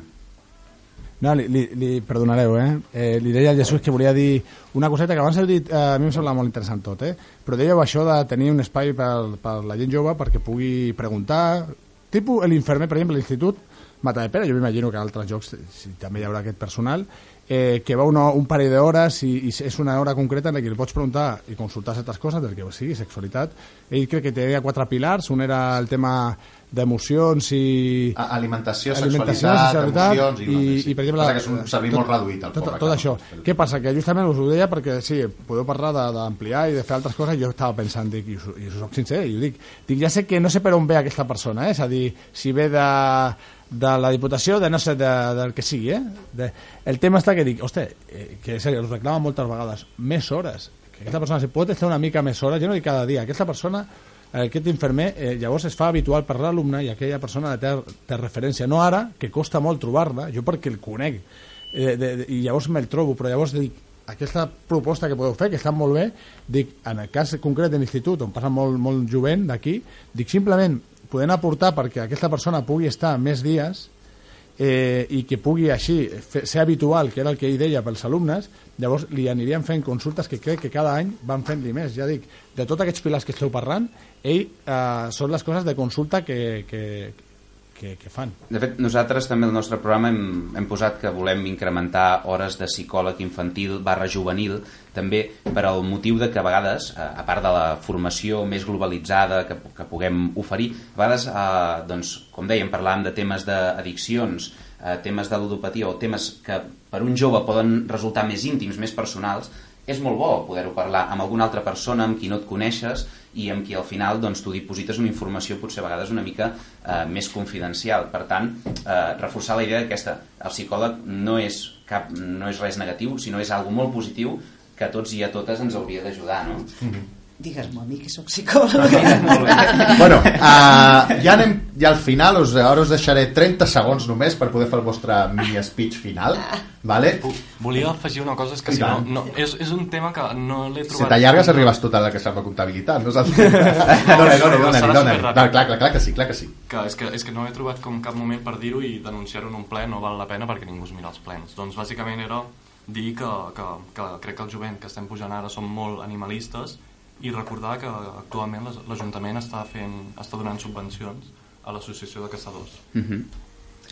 No, li, li, li perdonareu, eh? eh? Li deia al Jesús que volia dir una coseta que abans heu dit, eh, a mi em sembla molt interessant tot, eh? Però dèieu això de tenir un espai per, per la gent jove perquè pugui preguntar, tipus l'infermer, per exemple, l'institut Matadepera, jo m'imagino que a altres jocs si, també hi haurà aquest personal, eh, que va una, un parell d'hores i, i és una hora concreta en la que li pots preguntar i consultar certes coses del que sigui, sexualitat. Ell crec que tenia quatre pilars, un era el tema d'emocions i... Alimentació, Alimentació, sexualitat, sexualitat emocions i, i, sí. i per exemple... Que és un servei tot- molt reduït el tot, pobre, tot això. no? Què passa? Que justament us ho deia perquè sí, podeu parlar d'ampliar i de fer altres coses jo estava pensant, dic, i us, i us soc sincer i ho dic, dic, ja sé que no sé per on ve aquesta persona eh? és a dir, si ve de de la Diputació, de no sé, de, del que sigui, eh? De, el tema està que dic, hosti, eh, que en sèrio, us reclama moltes vegades, més hores, que aquesta persona si pot estar una mica més hores, jo no dic cada dia, aquesta persona aquest infermer eh, llavors es fa habitual per l'alumne i aquella persona té, té referència, no ara, que costa molt trobar-la, jo perquè el conec. Eh, de, de, i llavors me'l trobo, però llavors dic, aquesta proposta que podeu fer, que està molt bé, dic, en el cas concret de l'institut, on passa molt, molt jovent d'aquí, dic simplement, podem aportar perquè aquesta persona pugui estar més dies eh, i que pugui així fer, ser habitual, que era el que ell deia pels alumnes, llavors li anirien fent consultes que crec que cada any van fent-li més. Ja dic, de tots aquests pilars que esteu parlant, ell eh, són les coses de consulta que, que, que, que fan. De fet, nosaltres també al nostre programa hem, hem posat que volem incrementar hores de psicòleg infantil barra juvenil, també per al motiu de que a vegades, a part de la formació més globalitzada que, que puguem oferir, a vegades, eh, doncs, com dèiem, parlàvem de temes d'addiccions, eh, temes de ludopatia o temes que per un jove poden resultar més íntims, més personals, és molt bo poder-ho parlar amb alguna altra persona amb qui no et coneixes i amb qui al final doncs, tu diposites una informació potser a vegades una mica eh, més confidencial. Per tant, eh, reforçar la idea aquesta, el psicòleg no és, cap, no és res negatiu, sinó és algo molt positiu que a tots i a totes ens hauria d'ajudar, no? Digues-m'ho a mi, que sóc psicòloga. Molt bé. *laughs* bueno, uh, ja anem ja al final, us, ara us deixaré 30 segons només per poder fer el vostre mini speech final, vale? Volia afegir una cosa, és que si no, no, és, és un tema que no l'he Si trobat... t'allargues arribes tot a la que sap la comptabilitat, no saps? dona, dona, però dona, dona. Clar, clar, clar, clar que sí, clar que sí. Que és, que, és que no he trobat com cap moment per dir-ho i denunciar-ho en un ple no val la pena perquè ningú es mira els plens. Doncs bàsicament era dir que, que, que crec que el jovent que estem pujant ara som molt animalistes i recordar que actualment l'Ajuntament està, fent, està donant subvencions a l'associació de caçadors. Mhm.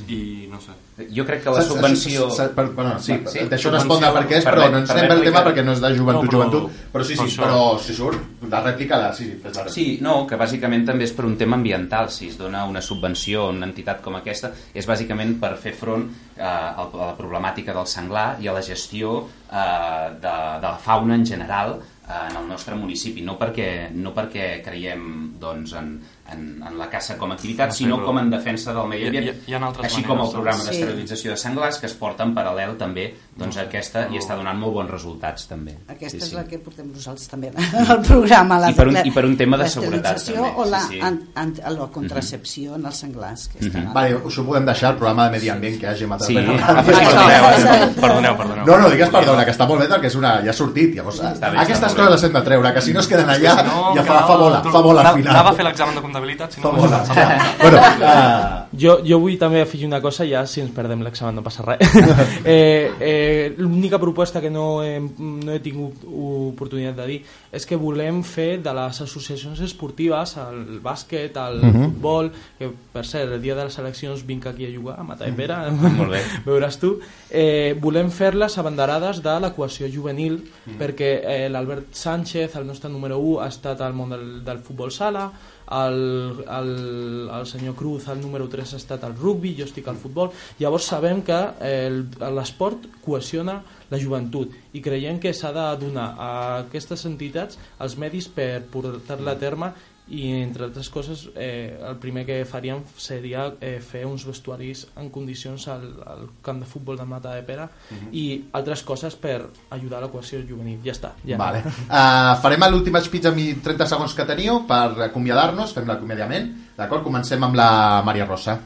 I no sé, Jo crec que la subvenció... S- s- per, bueno, sí, Sí, sí, deixo respondre per què és, per però no ens per anem pel rèplica. tema perquè no és de joventut, No, però- joventut. Però sí, sí, per però si surt, la rèplica, la, sí, sí, fes la rèplica. Sí, no, que bàsicament també és per un tema ambiental. Si es dona una subvenció a una entitat com aquesta, és bàsicament per fer front eh, a la problemàtica del senglar i a la gestió eh, de, de la fauna en general en el nostre municipi. No perquè, no perquè creiem doncs, en, en, en la caça com a activitat, No sinó com en defensa del medi Hi ambient. hi ha- hi ha altres així com el maneres, programa doncs. d'esterilització de senglars, que es porta en paral·lel també doncs, a aquesta i està donant molt bons resultats també. Aquesta Sí, és sí. la que portem nosaltres també al *laughs* programa. La, I per un- la- i per un tema de seguretat, també, o la, sí, sí. an, an, la contracepció en els senglars. Que estan Mhm. a- Vale, això ho podem deixar, el programa de medi ambient que hagi matat. Sí, Això, perdoneu, perdoneu, perdoneu. No, no, digues perdona, que està molt bé perquè és una, ja ha sortit. Llavors, Està bé, aquestes està coses les hem de treure, que si no es queden allà, no, ja fa, fa bola, fa bola al anava- final. Anava a fer l'examen de comptabilitat, si no... Fa bola. s'ha- bueno, uh, Jo, jo vull també afegir una cosa, ja si ens perdem l'examen no passa res. *laughs* eh, eh, L'única proposta que no he, no he tingut oportunitat de dir és que volem fer de les associacions esportives, el bàsquet, el Mhm. futbol, que per cert, el dia de les eleccions vinc aquí a jugar a Matapera, Molt bé. *laughs* veuràs tu, eh, volem fer-les abanderades de la cohesió juvenil perquè eh, l'Albert Sánchez, el nostre número 1, ha estat al món del, del futbol sala, el, el, el senyor Cruz, el número 3, ha estat al rugby, jo estic al futbol. Llavors sabem que eh, l'esport cohesiona la joventut i creiem que s'ha de donar a aquestes entitats els medis per portar-la a terme i entre altres coses eh, el primer que faríem seria eh, fer uns vestuaris en condicions al, al camp de futbol de Mata de Pera i altres coses per ajudar a la cohesió juvenil ja està ja. Vale. Uh, farem l'últim speech amb 30 segons que teniu per acomiadar-nos, fem l'acomiadament. D'acord? Comencem amb la Maria Rosa.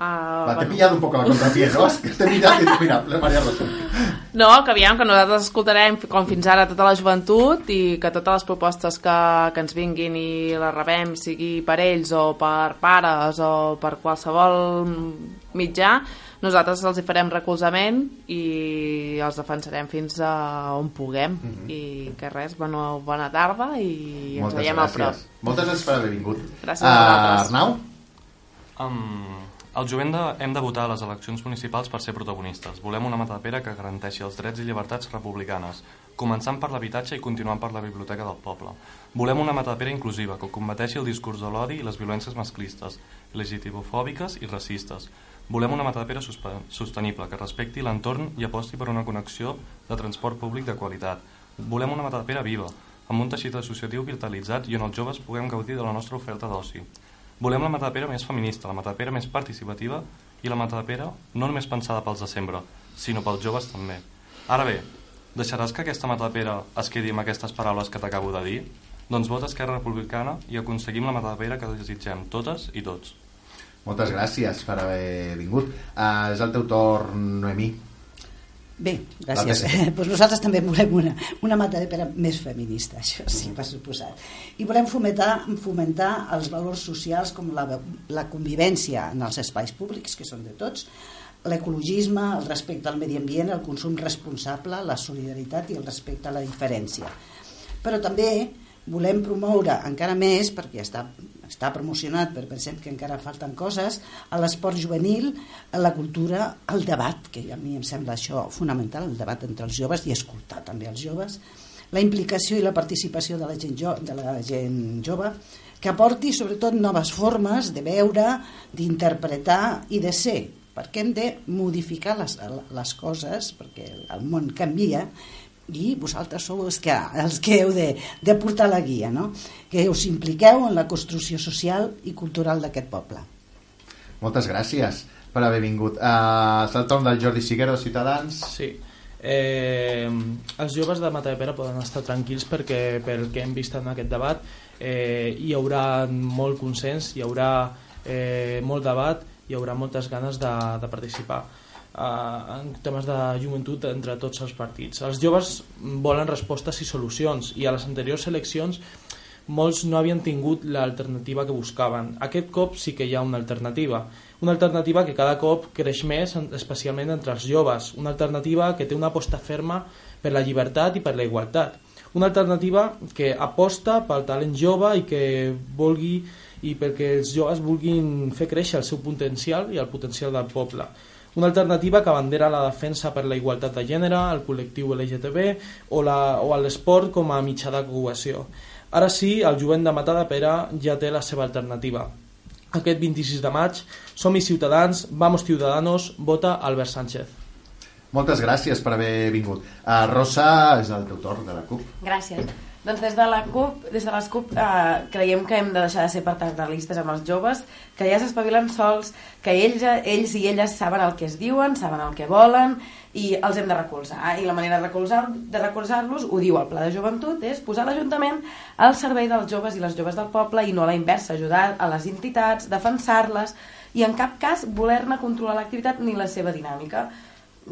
Uh, Va, t'he pillat un poc a la contrapié, no? Que *laughs* t'he pillat i mira, la Maria Rosa. No, que aviam, que nosaltres escoltarem com fins ara tota la joventut i que totes les propostes que, que ens vinguin i les rebem, sigui per ells o per pares o per qualsevol mitjà, nosaltres els hi farem recolzament i els defensarem fins a on puguem. I que res, bueno, bona tarda i ens Moltes veiem al gràcies. prop. Moltes gràcies per haver vingut. Gràcies a vosaltres. Arnau? Um, el jovent de, hem de votar a les eleccions municipals per ser protagonistes. Volem una matapera que garanteixi els drets i llibertats republicanes, començant per l'habitatge i continuant per la biblioteca del poble. Volem una matapera inclusiva que combateixi el discurs de l'odi i les violències masclistes, legitimofòbiques i racistes. Volem una matapera sostenible que respecti l'entorn i aposti per una connexió de transport públic de qualitat. Volem una matapera viva, amb un teixit associatiu vitalitzat i on els joves puguem gaudir de la nostra oferta d'oci. Volem la matapera més feminista, la matapera més participativa i la matapera no només pensada pels de sempre, sinó pels joves també. Ara bé, deixaràs que aquesta matapera es quedi amb aquestes paraules que t'acabo de dir? Doncs vota Esquerra Republicana i aconseguim la matapera que desitgem totes i tots. Moltes gràcies per haver vingut. Uh, és el teu torn, Noemí. Bé, gràcies. Pues *laughs* nosaltres també volem una, una mata de pera més feminista, això sí, per suposat. I volem fomentar, fomentar els valors socials com la, la convivència en els espais públics, que són de tots, l'ecologisme, el respecte al medi ambient, el consum responsable, la solidaritat i el respecte a la diferència. Però també volem promoure encara més, perquè està, està promocionat, però pensem que encara falten coses, a l'esport juvenil, a la cultura, al debat, que a mi em sembla això fonamental, el debat entre els joves i escoltar també els joves, la implicació i la participació de la gent, jo, de la gent jove, que aporti sobretot noves formes de veure, d'interpretar i de ser, perquè hem de modificar les, les coses, perquè el món canvia, i vosaltres sou els que, els que heu de, de portar la guia, no? que us impliqueu en la construcció social i cultural d'aquest poble. Moltes gràcies per haver vingut. Uh, és el torn del Jordi Siguero, Ciutadans. Sí. Eh, els joves de Matapera poden estar tranquils perquè pel que hem vist en aquest debat eh, hi haurà molt consens, hi haurà eh, molt debat, hi haurà moltes ganes de, de participar eh, en temes de joventut entre tots els partits. Els joves volen respostes i solucions i a les anteriors eleccions molts no havien tingut l'alternativa que buscaven. Aquest cop sí que hi ha una alternativa. Una alternativa que cada cop creix més, especialment entre els joves. Una alternativa que té una aposta ferma per la llibertat i per la igualtat. Una alternativa que aposta pel talent jove i que vulgui i perquè els joves vulguin fer créixer el seu potencial i el potencial del poble. Una alternativa que abandera la defensa per la igualtat de gènere, el col·lectiu LGTB o la- o l'esport com a mitjà de cohesió. Ara sí, el jovent de Matar de Pera ja té la seva alternativa. Aquest 26 de maig, som-hi ciutadans, vamos ciudadanos, vota Albert Sánchez. Moltes gràcies per haver vingut. Uh, Rosa, és el teu torn de la CUP. Gràcies. Doncs des de la CUP, des de les CUP eh, creiem que hem de deixar de ser paternalistes amb els joves, que ja s'espavilen sols, que ells, ells i elles saben el que es diuen, saben el que volen i els hem de recolzar. I la manera de recolzar- de recolzar-los, ho diu el Pla de Joventut, és posar l'Ajuntament al servei dels joves i les joves del poble i no a la inversa, ajudar a les entitats, defensar-les i en cap cas voler-ne controlar l'activitat ni la seva dinàmica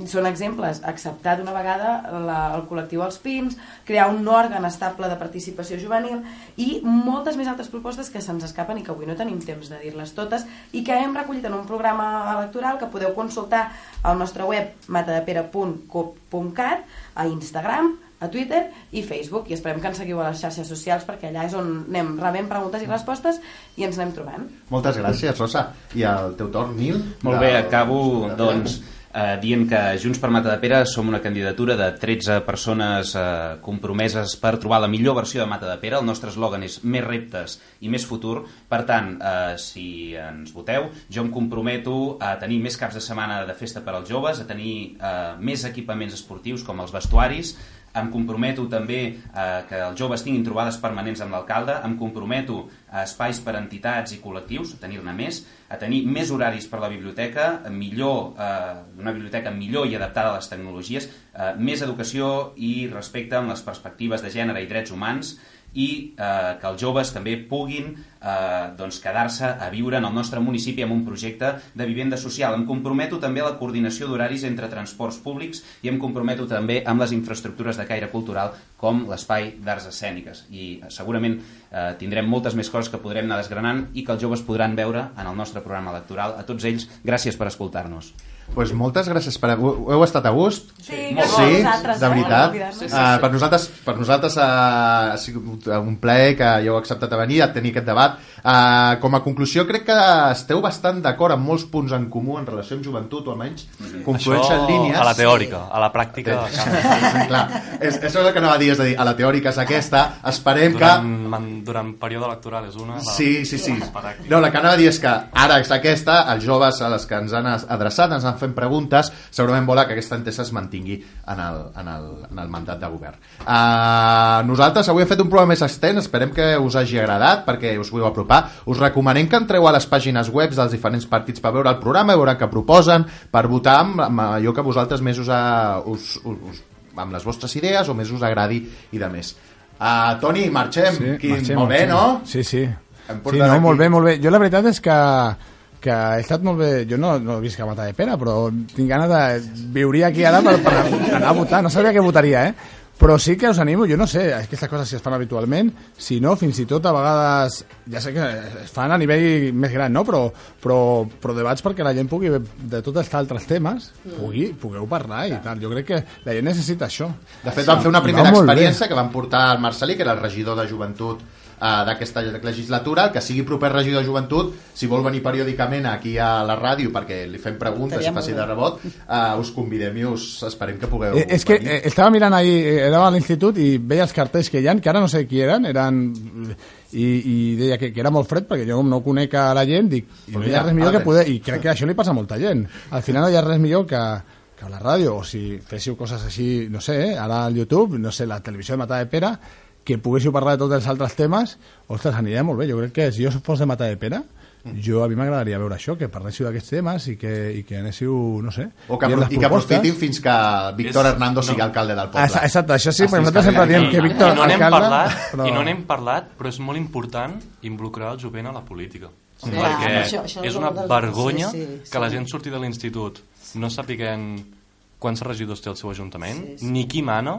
són exemples, acceptar d'una vegada la, el col·lectiu Els Pins, crear un òrgan estable de participació juvenil i moltes més altres propostes que se'ns escapen i que avui no tenim temps de dir-les totes i que hem recollit en un programa electoral que podeu consultar al nostre web matadepera.coop.cat, a Instagram, a Twitter i Facebook i esperem que ens seguiu a les xarxes socials perquè allà és on anem rebent preguntes i respostes i ens anem trobant. Moltes gràcies, Rosa. I al teu torn, Nil? Molt bé, acabo de- doncs, eh, dient que Junts per Matadepera som una candidatura de 13 persones eh, compromeses per trobar la millor versió de Matadepera. El nostre eslògan és més reptes i més futur. Per tant, eh, si ens voteu, jo em comprometo a tenir més caps de setmana de festa per als joves, a tenir eh, més equipaments esportius com els vestuaris, em comprometo també eh, que els joves tinguin trobades permanents amb l'alcalde, em comprometo a espais per a entitats i col·lectius, a tenir-ne més, a tenir més horaris per a la biblioteca, millor, eh, una biblioteca millor i adaptada a les tecnologies, eh, més educació i respecte amb les perspectives de gènere i drets humans, i eh, que els joves també puguin eh, doncs quedar-se a viure en el nostre municipi amb un projecte de vivenda social. Em comprometo també a la coordinació d'horaris entre transports públics i em comprometo també amb les infraestructures de caire cultural com l'espai d'arts escèniques. I eh, segurament eh, tindrem moltes més coses que podrem anar desgranant i que els joves podran veure en el nostre programa electoral. A tots ells, gràcies per escoltar-nos. Pues moltes gràcies per... Heu heu estat a gust? Sí, Sí, de eh, veritat. convidar-nos. Sí, sí, sí. per nosaltres, per nosaltres uh, ha sigut un plaer que heu acceptat a venir a tenir aquest debat. Uh, com a conclusió, crec que esteu bastant d'acord amb molts punts en comú en relació amb joventut, o almenys conflueixen Això línies. a la teòrica, a la pràctica canvia. Clar, és, és el que anava a dir, és a dir, a la teòrica és aquesta, esperem Durant, que... man- durant període electoral és una... la- Sí, sí, sí. No, la que anava a dir és que ara és aquesta, els joves a les que ens han adreçat, ens han fet preguntes, segurament vola que aquesta entesa es mantingui en el, en el, en el mandat de govern. Uh, nosaltres avui hem fet un programa més extens, esperem que us hagi agradat, perquè us vull apropar. Us recomanem que entreu a les pàgines web dels diferents partits per veure el programa veure què proposen, per votar amb, amb allò que vosaltres més us, ha, us, us, us amb les vostres idees o més us agradi i de més. Uh, Toni, marxem. Sí, Quin, marxem, molt bé, marxem. no? Sí, sí. Hem Sí, no, aquí- molt bé, molt bé. Jo la veritat és que que he estat molt bé, jo no, no he vist que Mata de Pera, però tinc ganes de viure aquí ara per, per anar a votar, no sabria què votaria, eh? Però sí que us animo, jo no sé, aquestes coses si es fan habitualment, si no, fins i tot a vegades, ja sé que es fan a nivell més gran, no? Però, però, però debats perquè la gent pugui, de tots els altres temes, pugui, pugueu parlar i tal. Jo crec que la gent necessita això. De fet, vam fer una primera molt bé. experiència que van portar el Marcelí, que era el regidor de joventut eh, d'aquesta legislatura, el que sigui proper regidor de joventut, si vol venir periòdicament aquí a la ràdio perquè li fem preguntes i faci de rebot, eh, us convidem i us esperem que pugueu Eh, és que venir. eh, estava mirant ahí, eh, era a l'institut i veia els cartells que hi ha, que ara no sé qui eren, eren i, i deia que, que era molt fred perquè jo no conec a la gent dic, i no hi ha res millor que poder, i crec que això li passa a molta gent. Al final no hi ha res millor que, que a la ràdio o si féssiu coses així, no sé, eh, ara al YouTube, no sé, la televisió de Mata de Pera que poguéssiu parlar de tots els altres temes ostres, aniria molt bé, jo crec que si jo fos de Mata de Pera jo a mi m'agradaria veure això, que parléssiu d'aquests temes i que, i que anéssiu, no sé o que, i que aprofitin fins que Víctor És- Hernando sigui no. alcalde del Ah, poble. exa- Exacte, això sí, Estic perquè nosaltres sempre diem que Víctor i no n'hem alcalde, parlat, però... i no n'hem parlat, però és molt important involucrar el jovent a la política. Sí. perquè Clar, això- això és una un dels- vergonya sí, sí, que la sí. gent surti de l'institut no sapiguem quants regidors té el seu ajuntament, Sí, sí. ni qui mana,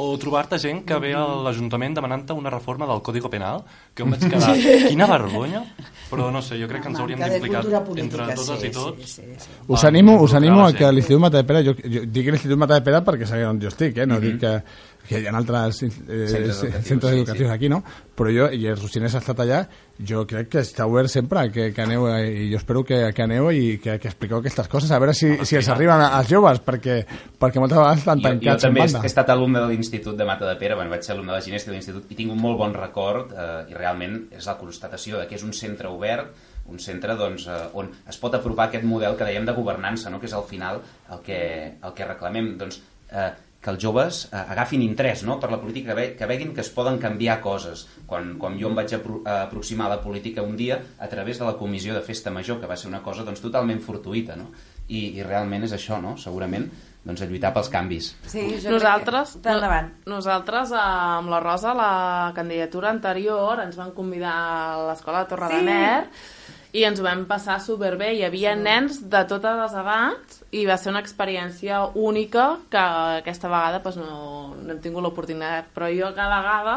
o trobar-te gent que ve a l'Ajuntament demanant-te una reforma del Código Penal, que em vaig *laughs* quedar... Quina vergonya! Però no sé, jo crec que ens hauríem d'implicar entre totes sí, i tots. Sí, sí, sí. Us animo, us animo a que l'Institut Mata de Pere, jo, jo dic l'Institut Mata de Pere perquè sabeu on jo estic, eh? no dic que, que hi ha altres eh, Centres educatius, centres sí, educatius sí. aquí, no? Però jo, i el Rocinès ha estat allà, jo crec que està obert sempre que, que aneu, eh, i jo espero que, que aneu i que, que expliqueu aquestes coses, a veure si, si els arriben als joves, perquè, perquè moltes vegades estan Jo, jo tancats en també he, estat alumne de l'Institut de Mata de Pere, bueno, vaig ser alumne de la Ginesta de l'Institut i tinc un molt bon record eh, i realment és la constatació de que és un centre obert un centre doncs, eh, on es pot apropar aquest model que dèiem de governança, no? que és al final el que, el que reclamem. Doncs, eh, que els joves eh, agafin interès no? per la política, que, ve, que veguin que es poden canviar coses. Quan, quan jo em vaig apro a aproximar a la política un dia a través de la comissió de festa major, que va ser una cosa doncs, totalment fortuïta, no? I, i realment és això, no? segurament, doncs, a lluitar pels canvis. Sí, jo Nosaltres, crec que... Endavant. no- nosaltres eh, amb la Rosa, la candidatura anterior, ens van convidar a l'escola de Torredemert i ens ho vam passar superbé. Hi havia nens de totes les edats i va ser una experiència única que aquesta vegada pues, no, no hem tingut l'oportunitat. Però jo cada vegada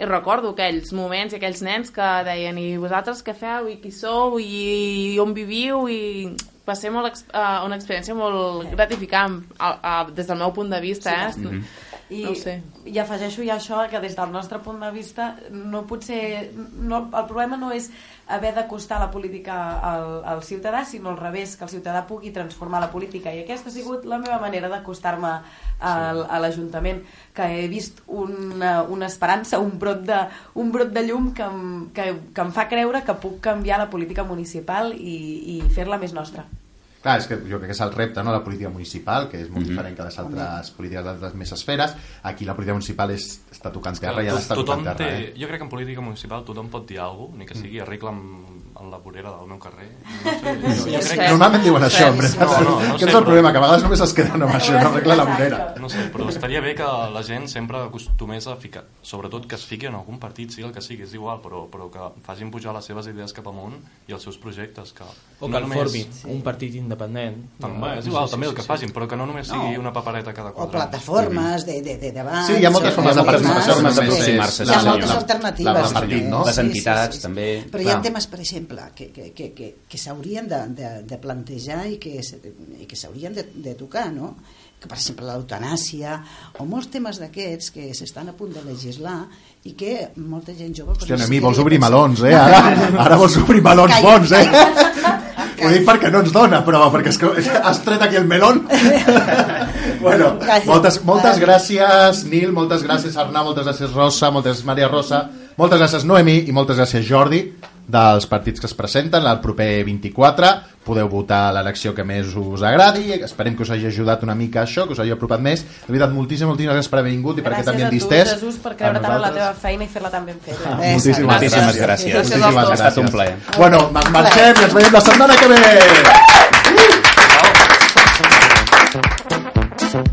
i recordo aquells moments i aquells nens que deien i vosaltres què feu? I qui sou? I on viviu? I va ser molt, eh, una experiència molt gratificant a, a, des del meu punt de vista Sí, eh? I, No sé. I afegeixo ja això que des del nostre punt de vista no pot ser, no, el problema no és haver d'acostar la política al, al ciutadà, sinó al revés, que el ciutadà pugui transformar la política. I aquesta ha sigut la meva manera d'acostar-me al- a l'Ajuntament, que he vist una, una esperança, un brot de, un brot de llum que em, que, que em fa creure que puc canviar la política municipal i, i fer-la més nostra. Clar, és que jo crec que és el repte, no?, la política municipal, que és molt Mhm. diferent que les altres polítiques d'altres més esferes. Aquí la política municipal és, està tocant terra i ha d'estar tocant terra, té, eh? jo crec que en política municipal tothom pot dir alguna cosa, ni que sigui arregla amb, amb la vorera del meu carrer. No sé, jo, Sí, jo és crec cert. Normalment diuen això, en Sí, sí. veritat. No, no, no que sé, és el però- problema, que a vegades només es queden amb això, no arregla la vorera. No sé, però estaria bé que la gent sempre acostumés a ficar, sobretot que es fiqui en algun partit, sigui el que sigui, és igual, però, però que facin pujar les seves idees cap amunt i els seus projectes. Que O que el formin, un partit independent. També, és igual, també el que facin, però que no només sigui una papereta cada o quatre anys. plataformes de, de, de debat Sí, hi ha moltes formes de formes aproximar-se, hi ha sí, moltes alternatives no? Les entitats, també, però hi ha temes per exemple que, que, que, que, que s'haurien de, de, de plantejar i que, i que s'haurien de, de tocar no? que per exemple l'eutanàsia o molts temes d'aquests que s'estan a punt de legislar i que molta gent jove Hòstia, Noemí, sí vols obrir melons, eh? Ara, ara vols obrir melons Calla, bons, eh? calla. Ho dic perquè no ens dona, però perquè és que has tret aquí el melón. *laughs* bueno, moltes, moltes gràcies, Nil, moltes gràcies, Arnau, moltes gràcies, Rosa, moltes gràcies, Maria Rosa, moltes gràcies, Noemi, i moltes gràcies, Jordi, dels partits que es presenten el proper 24. Podeu votar l'elecció que més us agradi. Esperem que us hagi ajudat una mica això, que us hagi apropat més. De veritat, moltíssimes, moltíssimes gràcies per haver vingut i perquè Gràcies també a en tu, distès. Jesús, per creure tant en la teva feina i fer-la tan ben feta. Eh, Moltíssimes Moltíssimes gràcies. gràcies. Moltíssimes Ha estat gràcies. un plaer. Bueno, marxem i ens veiem la setmana que ve. Dun,